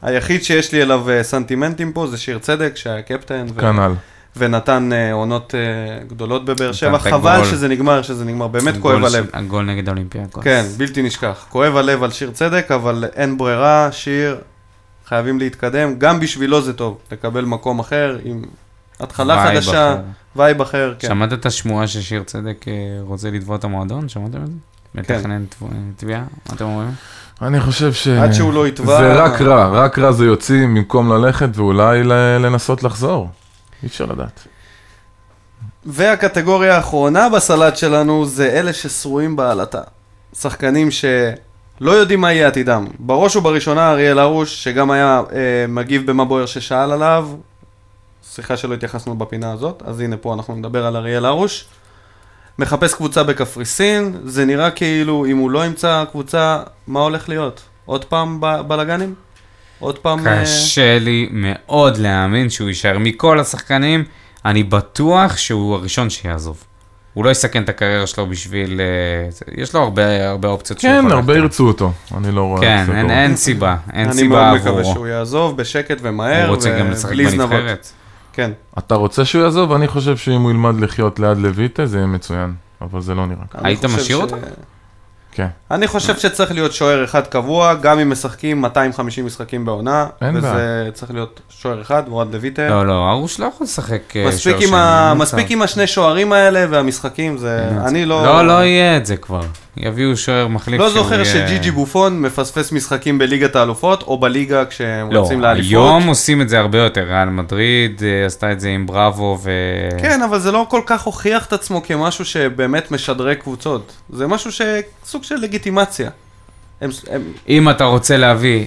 היחיד שיש לי אליו אה, סנטימנטים פה זה שיר צדק, שהיה קפטן, ו- כנ"ל. ונתן אה, עונות אה, גדולות בבאר שבע. חבל הגול. שזה נגמר, שזה נגמר, באמת כואב הלב. ש- הגול נגד אולימפיאקוס. כן, בלתי נשכח. כואב הלב על שיר צדק, אבל אין ברירה, שיר, חייבים להתקדם. גם בשבילו זה טוב, לקבל מקום אחר, עם התחלה חדשה. וייב אחר, כן. שמעת את השמועה ששיר צדק אה, רוצה לתבוע את המועדון? שמעתם את זה? כן. מתכנן תב- תביעה? מה אתם אומרים? אני חושב ש... עד שהוא לא יתבע- זה רק רע, רק רע זה יוציא במקום ללכת ואולי לנסות לחזור. אי אפשר לדעת. והקטגוריה האחרונה בסלט שלנו זה אלה ששרועים בעלטה. שחקנים שלא יודעים מה יהיה עתידם. בראש ובראשונה אריאל הרוש, שגם היה אה, מגיב במה בוער ששאל עליו. סליחה שלא התייחסנו בפינה הזאת, אז הנה פה אנחנו נדבר על אריאל הרוש. מחפש קבוצה בקפריסין, זה נראה כאילו אם הוא לא ימצא קבוצה, מה הולך להיות? עוד פעם בלאגנים? עוד פעם... אה, קשה לי מאוד להאמין שהוא יישאר. מכל השחקנים, אני בטוח שהוא הראשון שיעזוב. הוא לא יסכן את הקריירה שלו בשביל... אה, יש לו הרבה הרבה אופציות שהוא כן, יכול הרבה להחתים. ירצו אותו. אני לא רואה... כן, זה אין, קורה. אין סיבה, אין אני סיבה מאוד מקווה עבורו. שהוא יעזוב בשקט ומהר, הוא רוצה גם לשחק. בנבחרת. כן. אתה רוצה שהוא יעזוב? אני חושב שאם הוא ילמד לחיות ליד לויטה זה יהיה מצוין. אבל זה לא נראה ככה. היית משאיר ש- אותו? כן. אני חושב שצריך להיות שוער אחד קבוע, גם אם משחקים 250 משחקים בעונה, אין וזה צריך להיות שוער אחד, מורד לויטה. לא, לא, ארוש לא יכול לשחק אה, מספיק שוער עם, ה... שני, מספיק. עם השני שוערים האלה והמשחקים, זה... אני לא... לא, לא יהיה את זה כבר. יביאו שוער מחליף לא זוכר יהיה- שג'יג'י בופון מפספס משחקים בליגת האלופות, או בליגה כשהם לא, רוצים לאליפות. היום עושים את זה הרבה יותר, ריאל מדריד אה, עשתה את זה עם בראבו ו... כן, אבל זה לא כל כך הוכיח את עצמו כמשהו שבאמת משדרג קבוצות. זה משהו שסוג של לגיטימציה. הם, הם, אם אתה רוצה להביא,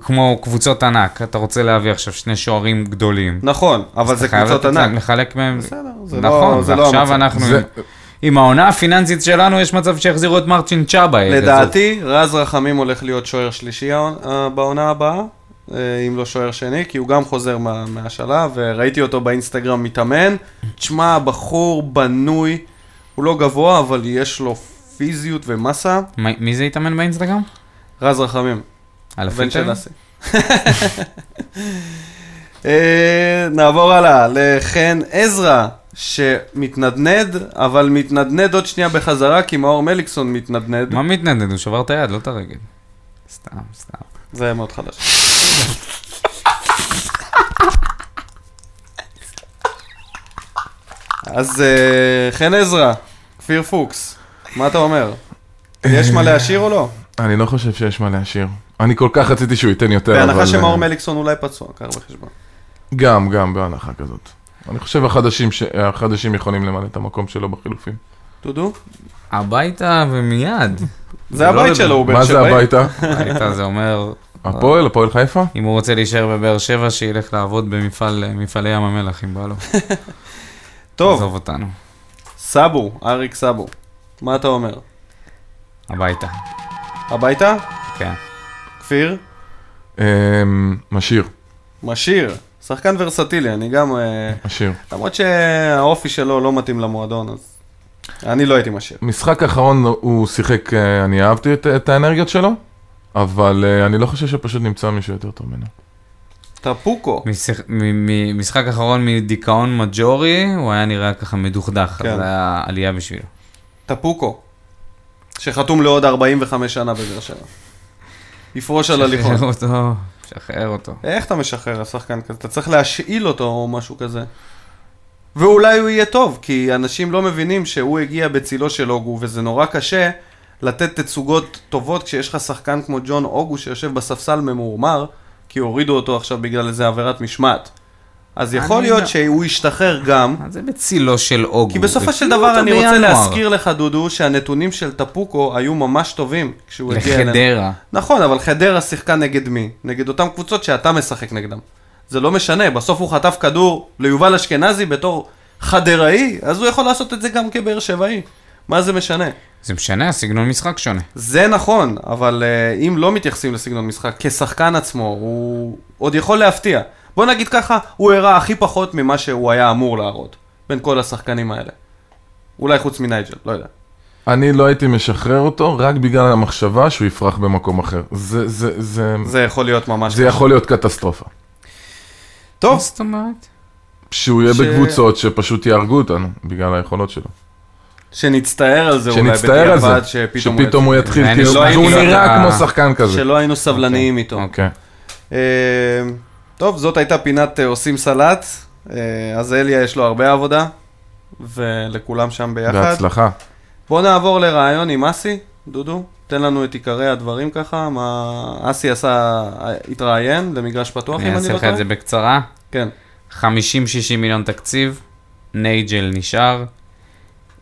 כמו קבוצות ענק, אתה רוצה להביא עכשיו שני שוערים גדולים. נכון, אבל זה אתה חייב קבוצות לתת להם, ענק. לחלק מהם. בסדר, זה נכון, לא, זה לא ועכשיו המצב. אנחנו, זה- עם, עם העונה הפיננסית שלנו, יש מצב שיחזירו את מרצ'ין צ'אבה. אה, לדעתי, רז רחמים הולך להיות שוער שלישי אה, בעונה הבאה, אה, אם לא שוער שני, כי הוא גם חוזר מה, מהשלב, וראיתי אותו באינסטגרם מתאמן. תשמע, בחור בנוי, הוא לא גבוה, אבל יש לו פיזיות ומסה. מי- מי זה התאמן באינסטגרם? רז רחמים. על הבן של הפילטר? אסי. אה, נעבור הלאה לחן עזרא, שמתנדנד, אבל מתנדנד עוד שנייה בחזרה, כי מאור מליקסון מתנדנד. מה מתנדנד? הוא שבר את היד, לא את הרגל. סתם, סתם. זה היה מאוד חדש. אז אה, חן עזרא, כפיר פוקס, מה אתה אומר? יש מה להשאיר או לא? אני לא חושב שיש מה להשאיר. אני כל כך רציתי שהוא ייתן יותר, אבל... בהנחה שמאור אה, מליקסון אולי פצוע, קח בחשבון. גם, גם בהנחה כזאת. אני חושב החדשים, ש... החדשים יכולים למלא את המקום שלו בחילופים. דודו? הביתה ומיד. זה הבית שלו, הוא בן מה זה שבעי. הביתה? הביתה זה אומר, הפועל? הפועל חיפה? אם הוא רוצה להישאר בבאר שבע, שילך לעבוד במפעל, מפעלי ים המלח, אם בא לו. טוב, עזוב אותנו. סאבו, אריק סאבו, מה אתה אומר? הביתה. הביתה? כן. כפיר? אמ, משאיר, משאיר. שחקן ורסטילי, אני גם... אה, משאיר. למרות שהאופי שלו לא מתאים למועדון, אז אני לא הייתי משאיר. משחק האחרון הוא שיחק, אה, אני אהבתי את, את האנרגיות שלו, אבל אה, אני לא חושב שפשוט נמצא מישהו יותר טוב ממנו. טפוקו. משיח- מ- מ- משחק אחרון מדיכאון מג'ורי, הוא היה נראה ככה מדוכדך, כן. אז זה היה עלייה בשבילו. טפוקו. שחתום לעוד 45 שנה בבאר שבע. יפרוש על הליכון. שחרר אותו. איך אתה משחרר השחקן כזה? אתה צריך להשאיל אותו או משהו כזה. ואולי הוא יהיה טוב, כי אנשים לא מבינים שהוא הגיע בצילו של אוגו, וזה נורא קשה לתת תצוגות טובות כשיש לך שחקן כמו ג'ון אוגו שיושב בספסל ממורמר, כי הורידו אותו עכשיו בגלל איזה עבירת משמעת. אז יכול להיות לא- שהוא ישתחרר גם, מה זה בצילו של אוגו? כי בסופו של דבר אני רוצה בינואר. להזכיר לך, דודו, שהנתונים של טפוקו היו ממש טובים כשהוא הגיע אלינו. לחדרה. נכון, אבל חדרה שיחקה נגד מי? נגד אותן קבוצות שאתה משחק נגדם. זה לא משנה, בסוף הוא חטף כדור ליובל אשכנזי בתור חדראי, אז הוא יכול לעשות את זה גם כבאר שבעי. מה זה משנה? זה משנה, הסגנון משחק שונה. זה נכון, אבל uh, אם לא מתייחסים לסגנון משחק כשחקן עצמו, הוא עוד יכול להפתיע. בוא נגיד ככה, הוא הראה הכי פחות ממה שהוא היה אמור להראות, בין כל השחקנים האלה. אולי חוץ מנייג'ל, לא יודע. אני לא הייתי משחרר אותו רק בגלל המחשבה שהוא יפרח במקום אחר. זה, זה, זה, זה יכול להיות ממש... זה יכול להיות קטסטרופה. מה טוב, זאת אומרת? שהוא יהיה ש- בקבוצות שפשוט יהרגו אותנו בגלל היכולות שלו. שנצטער על זה אולי שנצטער על זה, בדיעבד, שפתאום הוא שפתאום הוא יתחיל, לא את נראה כמו שחקן כזה. שלא היינו סבלניים איתו. אוקיי. כן. אה, טוב, זאת הייתה פינת אה, עושים סלט. אה, אז אליה יש לו הרבה עבודה, ולכולם שם ביחד. בהצלחה. בואו נעבור לרעיון עם אסי, דודו. תן לנו את עיקרי הדברים ככה, מה... אסי עשה, התראיין למגרש פתוח, אם אני אני אעשה לא לך טועה. את זה בקצרה. כן. 50-60 מיליון תקציב, נייג'ל נשאר,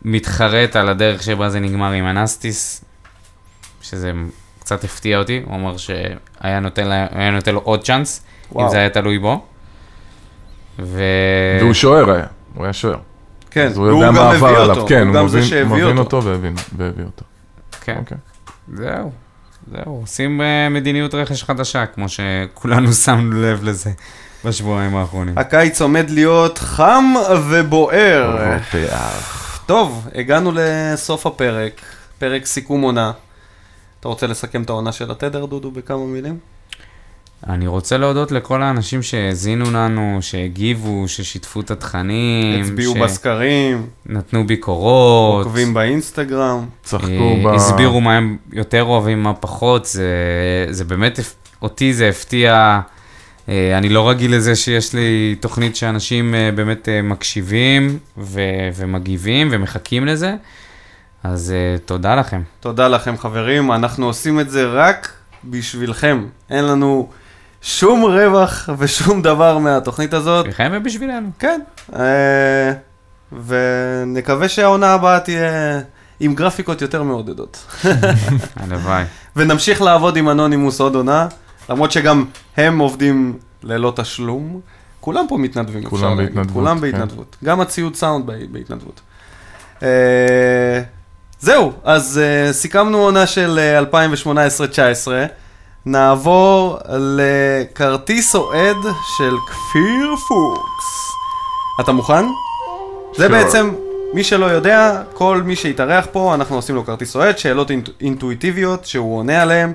מתחרט על הדרך שבה זה נגמר עם אנסטיס, שזה קצת הפתיע אותי, הוא אמר שהיה נותן, לה, נותן לו עוד צ'אנס, וואו. אם זה היה תלוי בו. ו... והוא שוער היה, הוא היה שוער. כן, אז הוא יודע גם מה הביא עבר אותו. עליו. כן, הוא הוא גם זה מבין- שהביא מבין אותו. אותו והבין- והביא אותו. כן, אוקיי. זהו, זהו, עושים אה, מדיניות רכש חדשה, כמו שכולנו שמנו לב לזה בשבועיים האחרונים. הקיץ עומד להיות חם ובוער. טוב, הגענו לסוף הפרק, פרק סיכום עונה. אתה רוצה לסכם את העונה של התדר, דודו, בכמה מילים? אני רוצה להודות לכל האנשים שהאזינו לנו, שהגיבו, ששיתפו את התכנים, הצביעו בסקרים, שנתנו ביקורות, עוקבים באינסטגרם. צחקו אה, ב... הסבירו מה הם יותר אוהבים, מה פחות, זה, זה באמת, אותי זה הפתיע, אה, אני לא רגיל לזה שיש לי תוכנית שאנשים אה, באמת אה, מקשיבים ו- ומגיבים ומחכים לזה, אז אה, תודה לכם. תודה לכם חברים, אנחנו עושים את זה רק בשבילכם. אין לנו שום רווח ושום דבר מהתוכנית הזאת. בשבילכם ובשבילנו. כן, אה, ונקווה שהעונה הבאה תהיה עם גרפיקות יותר מעודדות. הלוואי. ונמשיך לעבוד עם אנונימוס עוד עונה, למרות שגם הם עובדים ללא תשלום. כולם פה מתנדבים, כולם אפשר להגיד. בהתנדבות, כולם כן. בהתנדבות. גם הציוד סאונד בה- בהתנדבות. אה, זהו, אז אה, סיכמנו עונה של אה, 2018-2019. נעבור לכרטיס אוהד של כפיר פוקס. אתה מוכן? זה Sure. בעצם, מי שלא יודע, כל מי שהתארח פה, אנחנו עושים לו כרטיס אוהד, שאלות אינט- אינטואיטיביות שהוא עונה עליהן,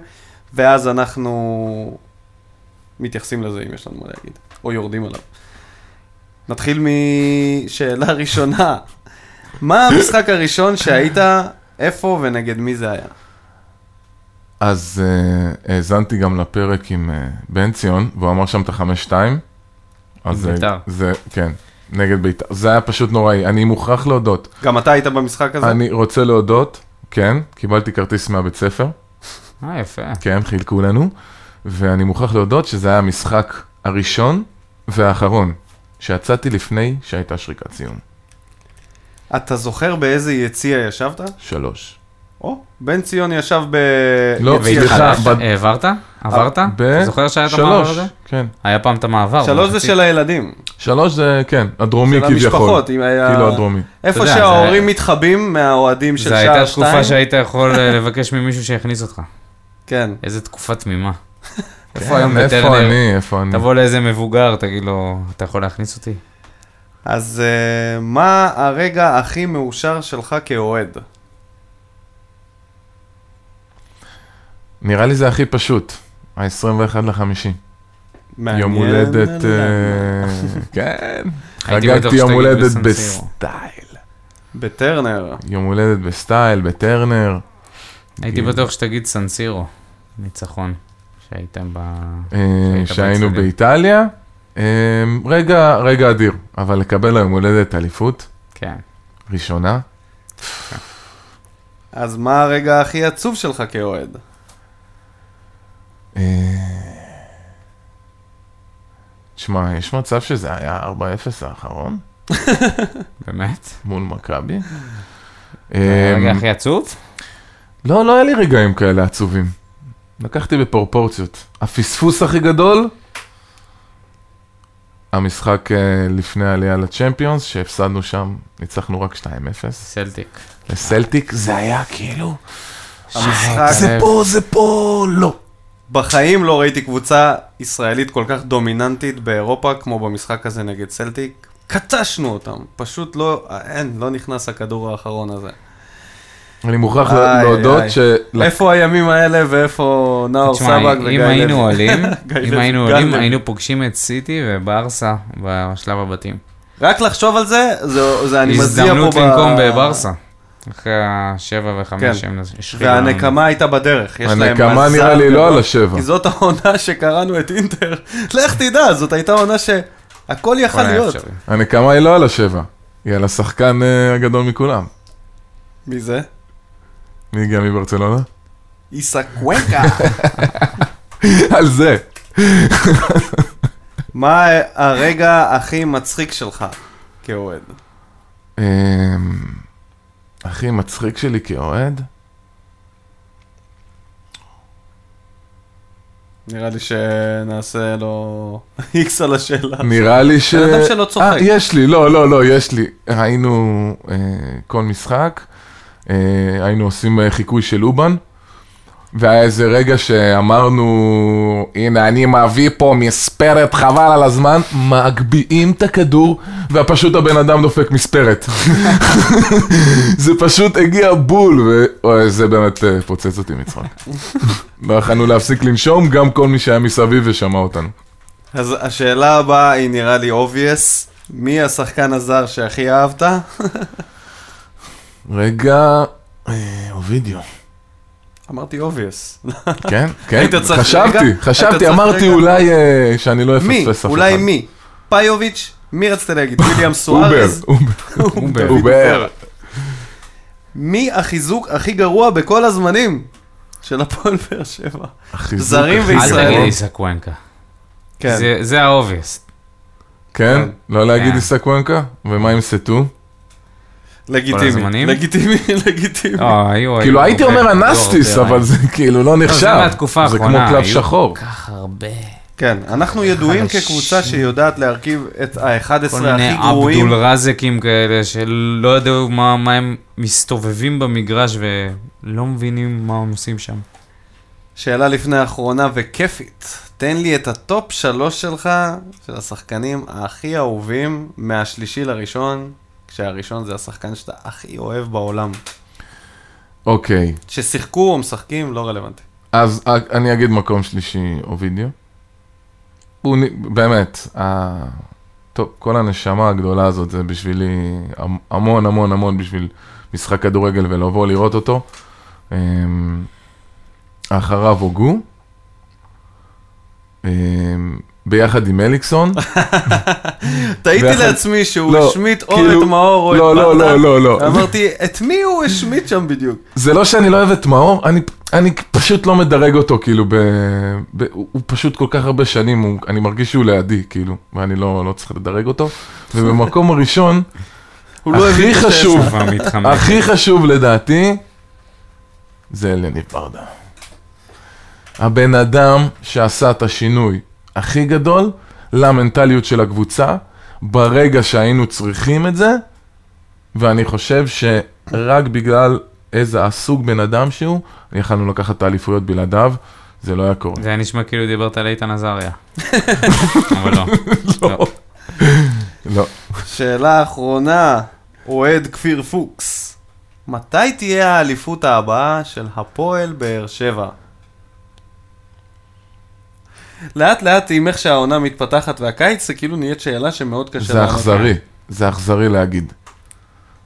ואז אנחנו מתייחסים לזה אם יש לנו מה להגיד, או יורדים עליו. נתחיל משאלה ראשונה. מה המשחק הראשון שהיית, איפה ונגד מי זה היה? אז אה, האזנתי גם לפרק עם אה, בן ציון, והוא אמר שם את החמש-שתיים. אז, אה, בית"ר. זה, כן, נגד בית"ר. זה היה פשוט נוראי. אני מוכרח להודות. גם אתה היית במשחק הזה? אני רוצה להודות, כן, קיבלתי כרטיס מהבית ספר, אה, יפה. כן, חילקו לנו, ואני מוכרח להודות שזה היה המשחק הראשון והאחרון שיצאתי לפני שהייתה שריקת סיום. אתה זוכר באיזה יציע ישבת? שלוש. או, בן ציון ישב ב... לא, סליחה. ב- העברת? עברת? ב- אתה זוכר שהיה את המעבר שלוש, הזה? כן. היה פעם את המעבר. שלוש זה. של הילדים, שלוש זה, כן, הדרומי של כביכול. המשפחות. אם היה- כאילו הדרומי. איפה שההורים מתחבאים מהאוהדים של זו הייתה שער תקופה שתיים. שהיית יכול אה, לבקש ממישהו שיכניס אותך. כן. איזה תקופה תמימה. איפה כן, היום איפה בטרנר? אני, איפה אני? תבוא לאיזה מבוגר, תגיד לו, אתה יכול להכניס אותי? אז אה, מה הרגע הכי מאושר שלך כאוהד? נראה לי זה הכי פשוט, ה-21 לחמישי. מעניין יום הולדת, למה. אה, כן, חגגתי יום הולדת. בסטייל. בטרנר. יום הולדת בסטייל, בטרנר. הייתי כן. בטוח שתגיד סנסירו, ניצחון, שהייתם ב... אה, שהיינו. באיטליה. אה, רגע, רגע אדיר, אבל לקבל היום הולדת אליפות כן. ראשונה, אז מה הרגע הכי עצוב שלך כאוהד? אה, תשמע, יש מצב שזה היה 4-0 האחרון באמת? מול מכבי. הרגע אה, הכי עצוב? לא, לא היה לי רגעים כאלה עצובים. לקחתי בפרופורציות. הפספוס הכי גדול, המשחק אה, לפני העלייה לצ'מפיונס, שהפסדנו שם, ניצחנו רק 2-0. סלטיק. לסלטיק זה היה כאילו, זה פה, זה פה, לא. בחיים לא ראיתי קבוצה ישראלית כל כך דומיננטית באירופה כמו במשחק הזה נגד סלטיק. קטשנו אותם, פשוט לא, אין, לא נכנס הכדור האחרון הזה. אני מוכרח איי, להודות איי. ש... איפה הימים האלה ואיפה נאור סבג וגיא אם לוי? היינו עולים, אם היינו עולים. היינו פוגשים את סיטי וברסה בשלב הבתים. רק לחשוב על זה, זה, זה אני מזיע פה הזדמנות ב... לנקום בברסה. אחרי השבע כן. וחמש שהם השחילו לנו. והנקמה הייתה בדרך, יש להם מזל הנקמה נראה לי לא. על השבע. כי זאת העונה שקראנו את אינטר. לך תדע, זאת הייתה עונה שהכל יכל להיות. הנקמה היא לא על השבע, היא על השחקן אה, הגדול מכולם. מי זה? מי הגיע מברצלונה? איסה קוונקה. על זה. מה הרגע הכי מצחיק שלך כאוהד? הכי מצחיק שלי כאוהד? נראה לי שנעשה לו איקס על השאלה. נראה לי ש... בן אדם שלא צוחק. אה, יש לי, לא, לא, לא, יש לי. היינו אה, כל משחק, אה, היינו עושים אה, חיקוי של אובן, והיה איזה רגע שאמרנו, הנה, אני מביא פה מספרת חבל על הזמן, מגביהים את הכדור, ופשוט הבן אדם דופק מספרת. זה פשוט הגיע בול, וזה באמת אה, פוצץ אותי מצחוק. לא יכולנו להפסיק לנשום, גם כל מי שהיה מסביב ושמע אותנו. אז השאלה הבאה היא נראה לי obvious. מי השחקן הזר שהכי אהבת? רגע, אה, אובידיו. אמרתי obvious. כן, כן, חשבתי, חשבתי, אמרתי? אולי אה, שאני לא מי? אפספס אף אחד. אולי מי? פיוביץ'? מי רצית להגיד? ויליאם סוארז? אובר, אובר. אובר. מי החיזוק הכי גרוע בכל הזמנים של הפועל באר שבע? זרים הכי- אל וישראלים. תגיד איסק וונקה. כן. זה- זה האובייסט. כן? לא להגיד כן. איסק וונקה? ומה עם סטו? לגיטימי? לגיטימי, לגיטימי. לא, היו... כאילו הייתי אומר אנסטיס, אבל זה כאילו לא נחשב. זה מהתקופה זה כמו היו שחור. כל כך הרבה. כן, אנחנו ידועים. כקבוצה שיודעת להרכיב את ה-11 כל מיני הכי גרועים. עבדול רזקים כאלה שלא ידעו מה, מה הם מסתובבים במגרש ולא מבינים מה הם עושים שם. שאלה לפני האחרונה וכיפית. תן לי את ה top שלוש שלך, של השחקנים הכי אהובים, מהשלישי לראשון, כשהראשון זה השחקן שאתה הכי אוהב בעולם. אוקיי, ששיחקו או משחקים, לא רלוונטי. אז אה, אני אגיד מקום שלישי, אובידיו. הוא באמת, ה- טוב, כל הנשמה הגדולה הזאת זה בשבילי המ- המון המון המון בשביל משחק כדורגל ולבוא לראות אותו. אמ, אחריו הוגו. ביחד עם אליקסון. תהיתי ביחד- לעצמי שהוא לא, השמיט או כאילו- את מאור או את לא, לא, ברדה. לא, לא, לא. אמרתי, את מי הוא השמיט שם בדיוק? זה לא שאני לא אוהב את מאור, אני, אני פשוט לא מדרג אותו, כאילו, ב, ב, הוא, הוא פשוט כל כך הרבה שנים, הוא, אני מרגיש שהוא לידי, כאילו, ואני לא, לא צריך לדרג אותו. ובמקום הראשון, לא הכי. חשוב. הכי חשוב לדעתי, זה אליניב ברדה. הבן אדם שעשה את השינוי הכי גדול למנטליות של הקבוצה, ברגע שהיינו צריכים את זה, ואני חושב שרק בגלל איזה הסוג בן אדם שהוא, יכלנו לקחת את האליפויות בלעדיו, זה לא היה קורה. זה היה נשמע כאילו דיברת על איתן עזריה. אבל לא. לא. לא. שאלה אחרונה, אוהד כפיר פוקס. מתי תהיה האליפות הבאה של הפועל באר שבע? לאט לאט עם איך שהעונה מתפתחת והקיץ זה כאילו נהיית שאלה שמאוד קשה זה אכזרי, זה אכזרי להגיד.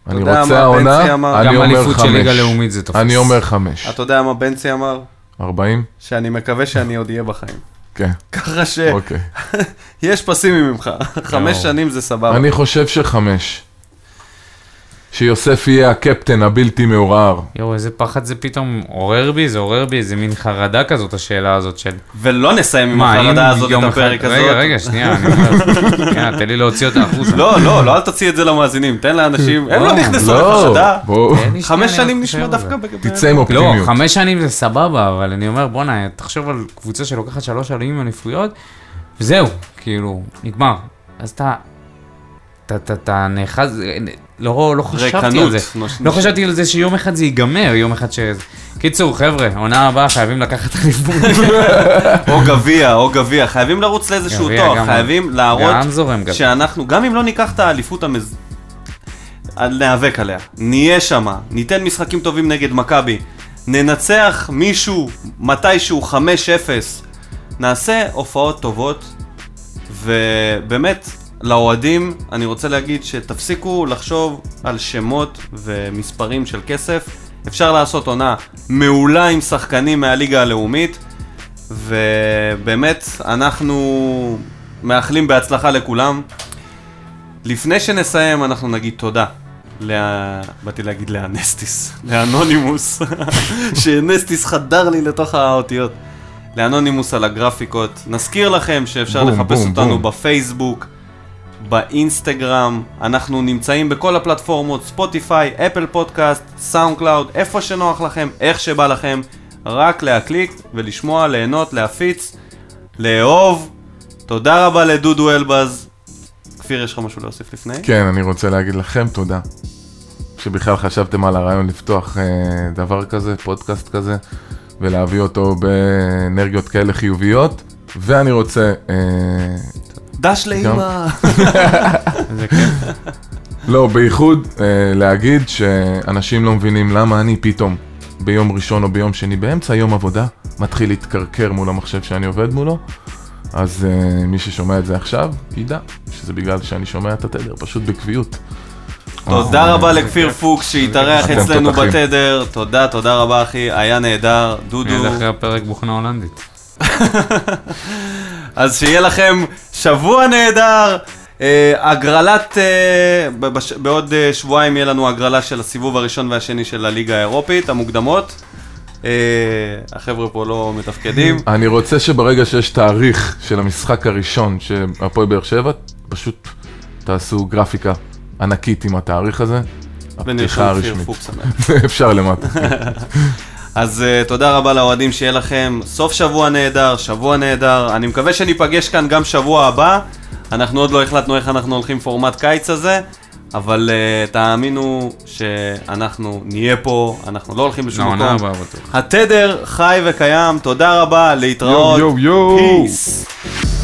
אני רוצה העונה, בנצי אמר? אני גם אומר אליפות של ליגה חמש. לאומית זה תופס. אני אומר חמש. אתה יודע מה בנצי אמר? 40? שאני מקווה שאני עוד אהיה בחיים. כן, ככה אוקיי. שיש פסימי ממך, חמש. שנים זה סבבה. אני חושב שחמש. שיוסף יהיה הקפטן הבלתי מעורער. יואו, איזה פחד זה פתאום עורר בי, זה עורר בי איזה מין חרדה כזאת, השאלה הזאת של... ולא נסיים עם מה, החרדה הזאת את הפרק הזאת. רגע, רגע, שנייה, אני אומר... כן, תן לי להוציא אותה החוצה. לא, לא, לא, אל תוציא את זה למאזינים, תן לאנשים, הם לא לא, נכנסו לא, לחשדה. חמש שנים נשמע דווקא תצא עם לא, אופטימיות. חמש שנים זה סבבה, אבל אני אומר, בואנה, תחשוב על קבוצה שלוקחת שלוש עלים אליפויות, וזהו, כאילו, נגמר. אז אתה- אתה נאחז, לא לא חשבתי על ריקנות. זה. נוש- לא חשבתי על זה שיום אחד זה ייגמר, יום אחד ש... קיצור, חבר'ה, עונה הבאה חייבים לקחת אליפות. או גביע, או גביע, חייבים לרוץ לאיזשהו תואר, חייבים להראות. שאנחנו, גם אם לא ניקח את האליפות המז... ניאבק עליה, נהיה שמה, ניתן משחקים טובים נגד מכבי, ננצח מישהו מתישהו 5-0, נעשה הופעות טובות, ובאמת, לאוהדים, אני רוצה להגיד שתפסיקו לחשוב על שמות ומספרים של כסף. אפשר לעשות עונה מעולה עם שחקנים מהליגה הלאומית, ובאמת, אנחנו מאחלים בהצלחה לכולם. לפני שנסיים, אנחנו נגיד תודה. לה... באתי להגיד לאנסטיס, לאנונימוס, שנסטיס חדר לי לתוך האותיות. לאנונימוס על הגרפיקות. נזכיר לכם שאפשר בום, לחפש בום, אותנו בום. בפייסבוק, באינסטגרם, אנחנו נמצאים בכל הפלטפורמות, ספוטיפיי, אפל פודקאסט, סאונד קלאוד, איפה שנוח לכם, איך שבא לכם, רק להקליק ולשמוע, ליהנות, להפיץ, לאהוב. תודה רבה לדודו אלבז. כפיר, יש לך משהו להוסיף לפני? כן, אני רוצה להגיד לכם תודה. שבכלל חשבתם על הרעיון לפתוח אה, דבר כזה, פודקאסט כזה, ולהביא אותו באנרגיות כאלה חיוביות. ואני רוצה, אה, דש לאמא. איזה כיף. לא, בייחוד אה, להגיד שאנשים לא מבינים למה אני פתאום ביום ראשון או ביום שני באמצע יום עבודה מתחיל להתקרקר מול המחשב שאני עובד מולו. אז אה, מי ששומע את זה עכשיו, ידע שזה בגלל שאני שומע את התדר, פשוט בקביעות. תודה רבה לכפיר פוקס שהתארח אצלנו. בתדר. תודה, תודה רבה אחי, היה נהדר. דודו. מיד אחרי הפרק בוכנה הולנדית. אז שיהיה לכם שבוע נהדר, אה, הגרלת, אה, בעוד אה, שבועיים יהיה לנו הגרלה של הסיבוב הראשון והשני של הליגה האירופית, המוקדמות. החבר'ה פה לא מתפקדים. אני רוצה שברגע שיש תאריך של המשחק הראשון של הפועל באר שבע, פשוט תעשו גרפיקה ענקית עם התאריך הזה. הפתיחה הרשמית. אפשר למטה. אז uh, תודה רבה לאוהדים שיהיה לכם סוף שבוע נהדר, שבוע נהדר. אני מקווה שניפגש כאן גם שבוע הבא. אנחנו עוד לא החלטנו איך אנחנו הולכים פורמט קיץ הזה, אבל uh, תאמינו שאנחנו נהיה פה, אנחנו לא הולכים לשום לעונה מקום. בטוח. התדר חי וקיים, תודה רבה, להתראות. יו, יו, יו. Peace.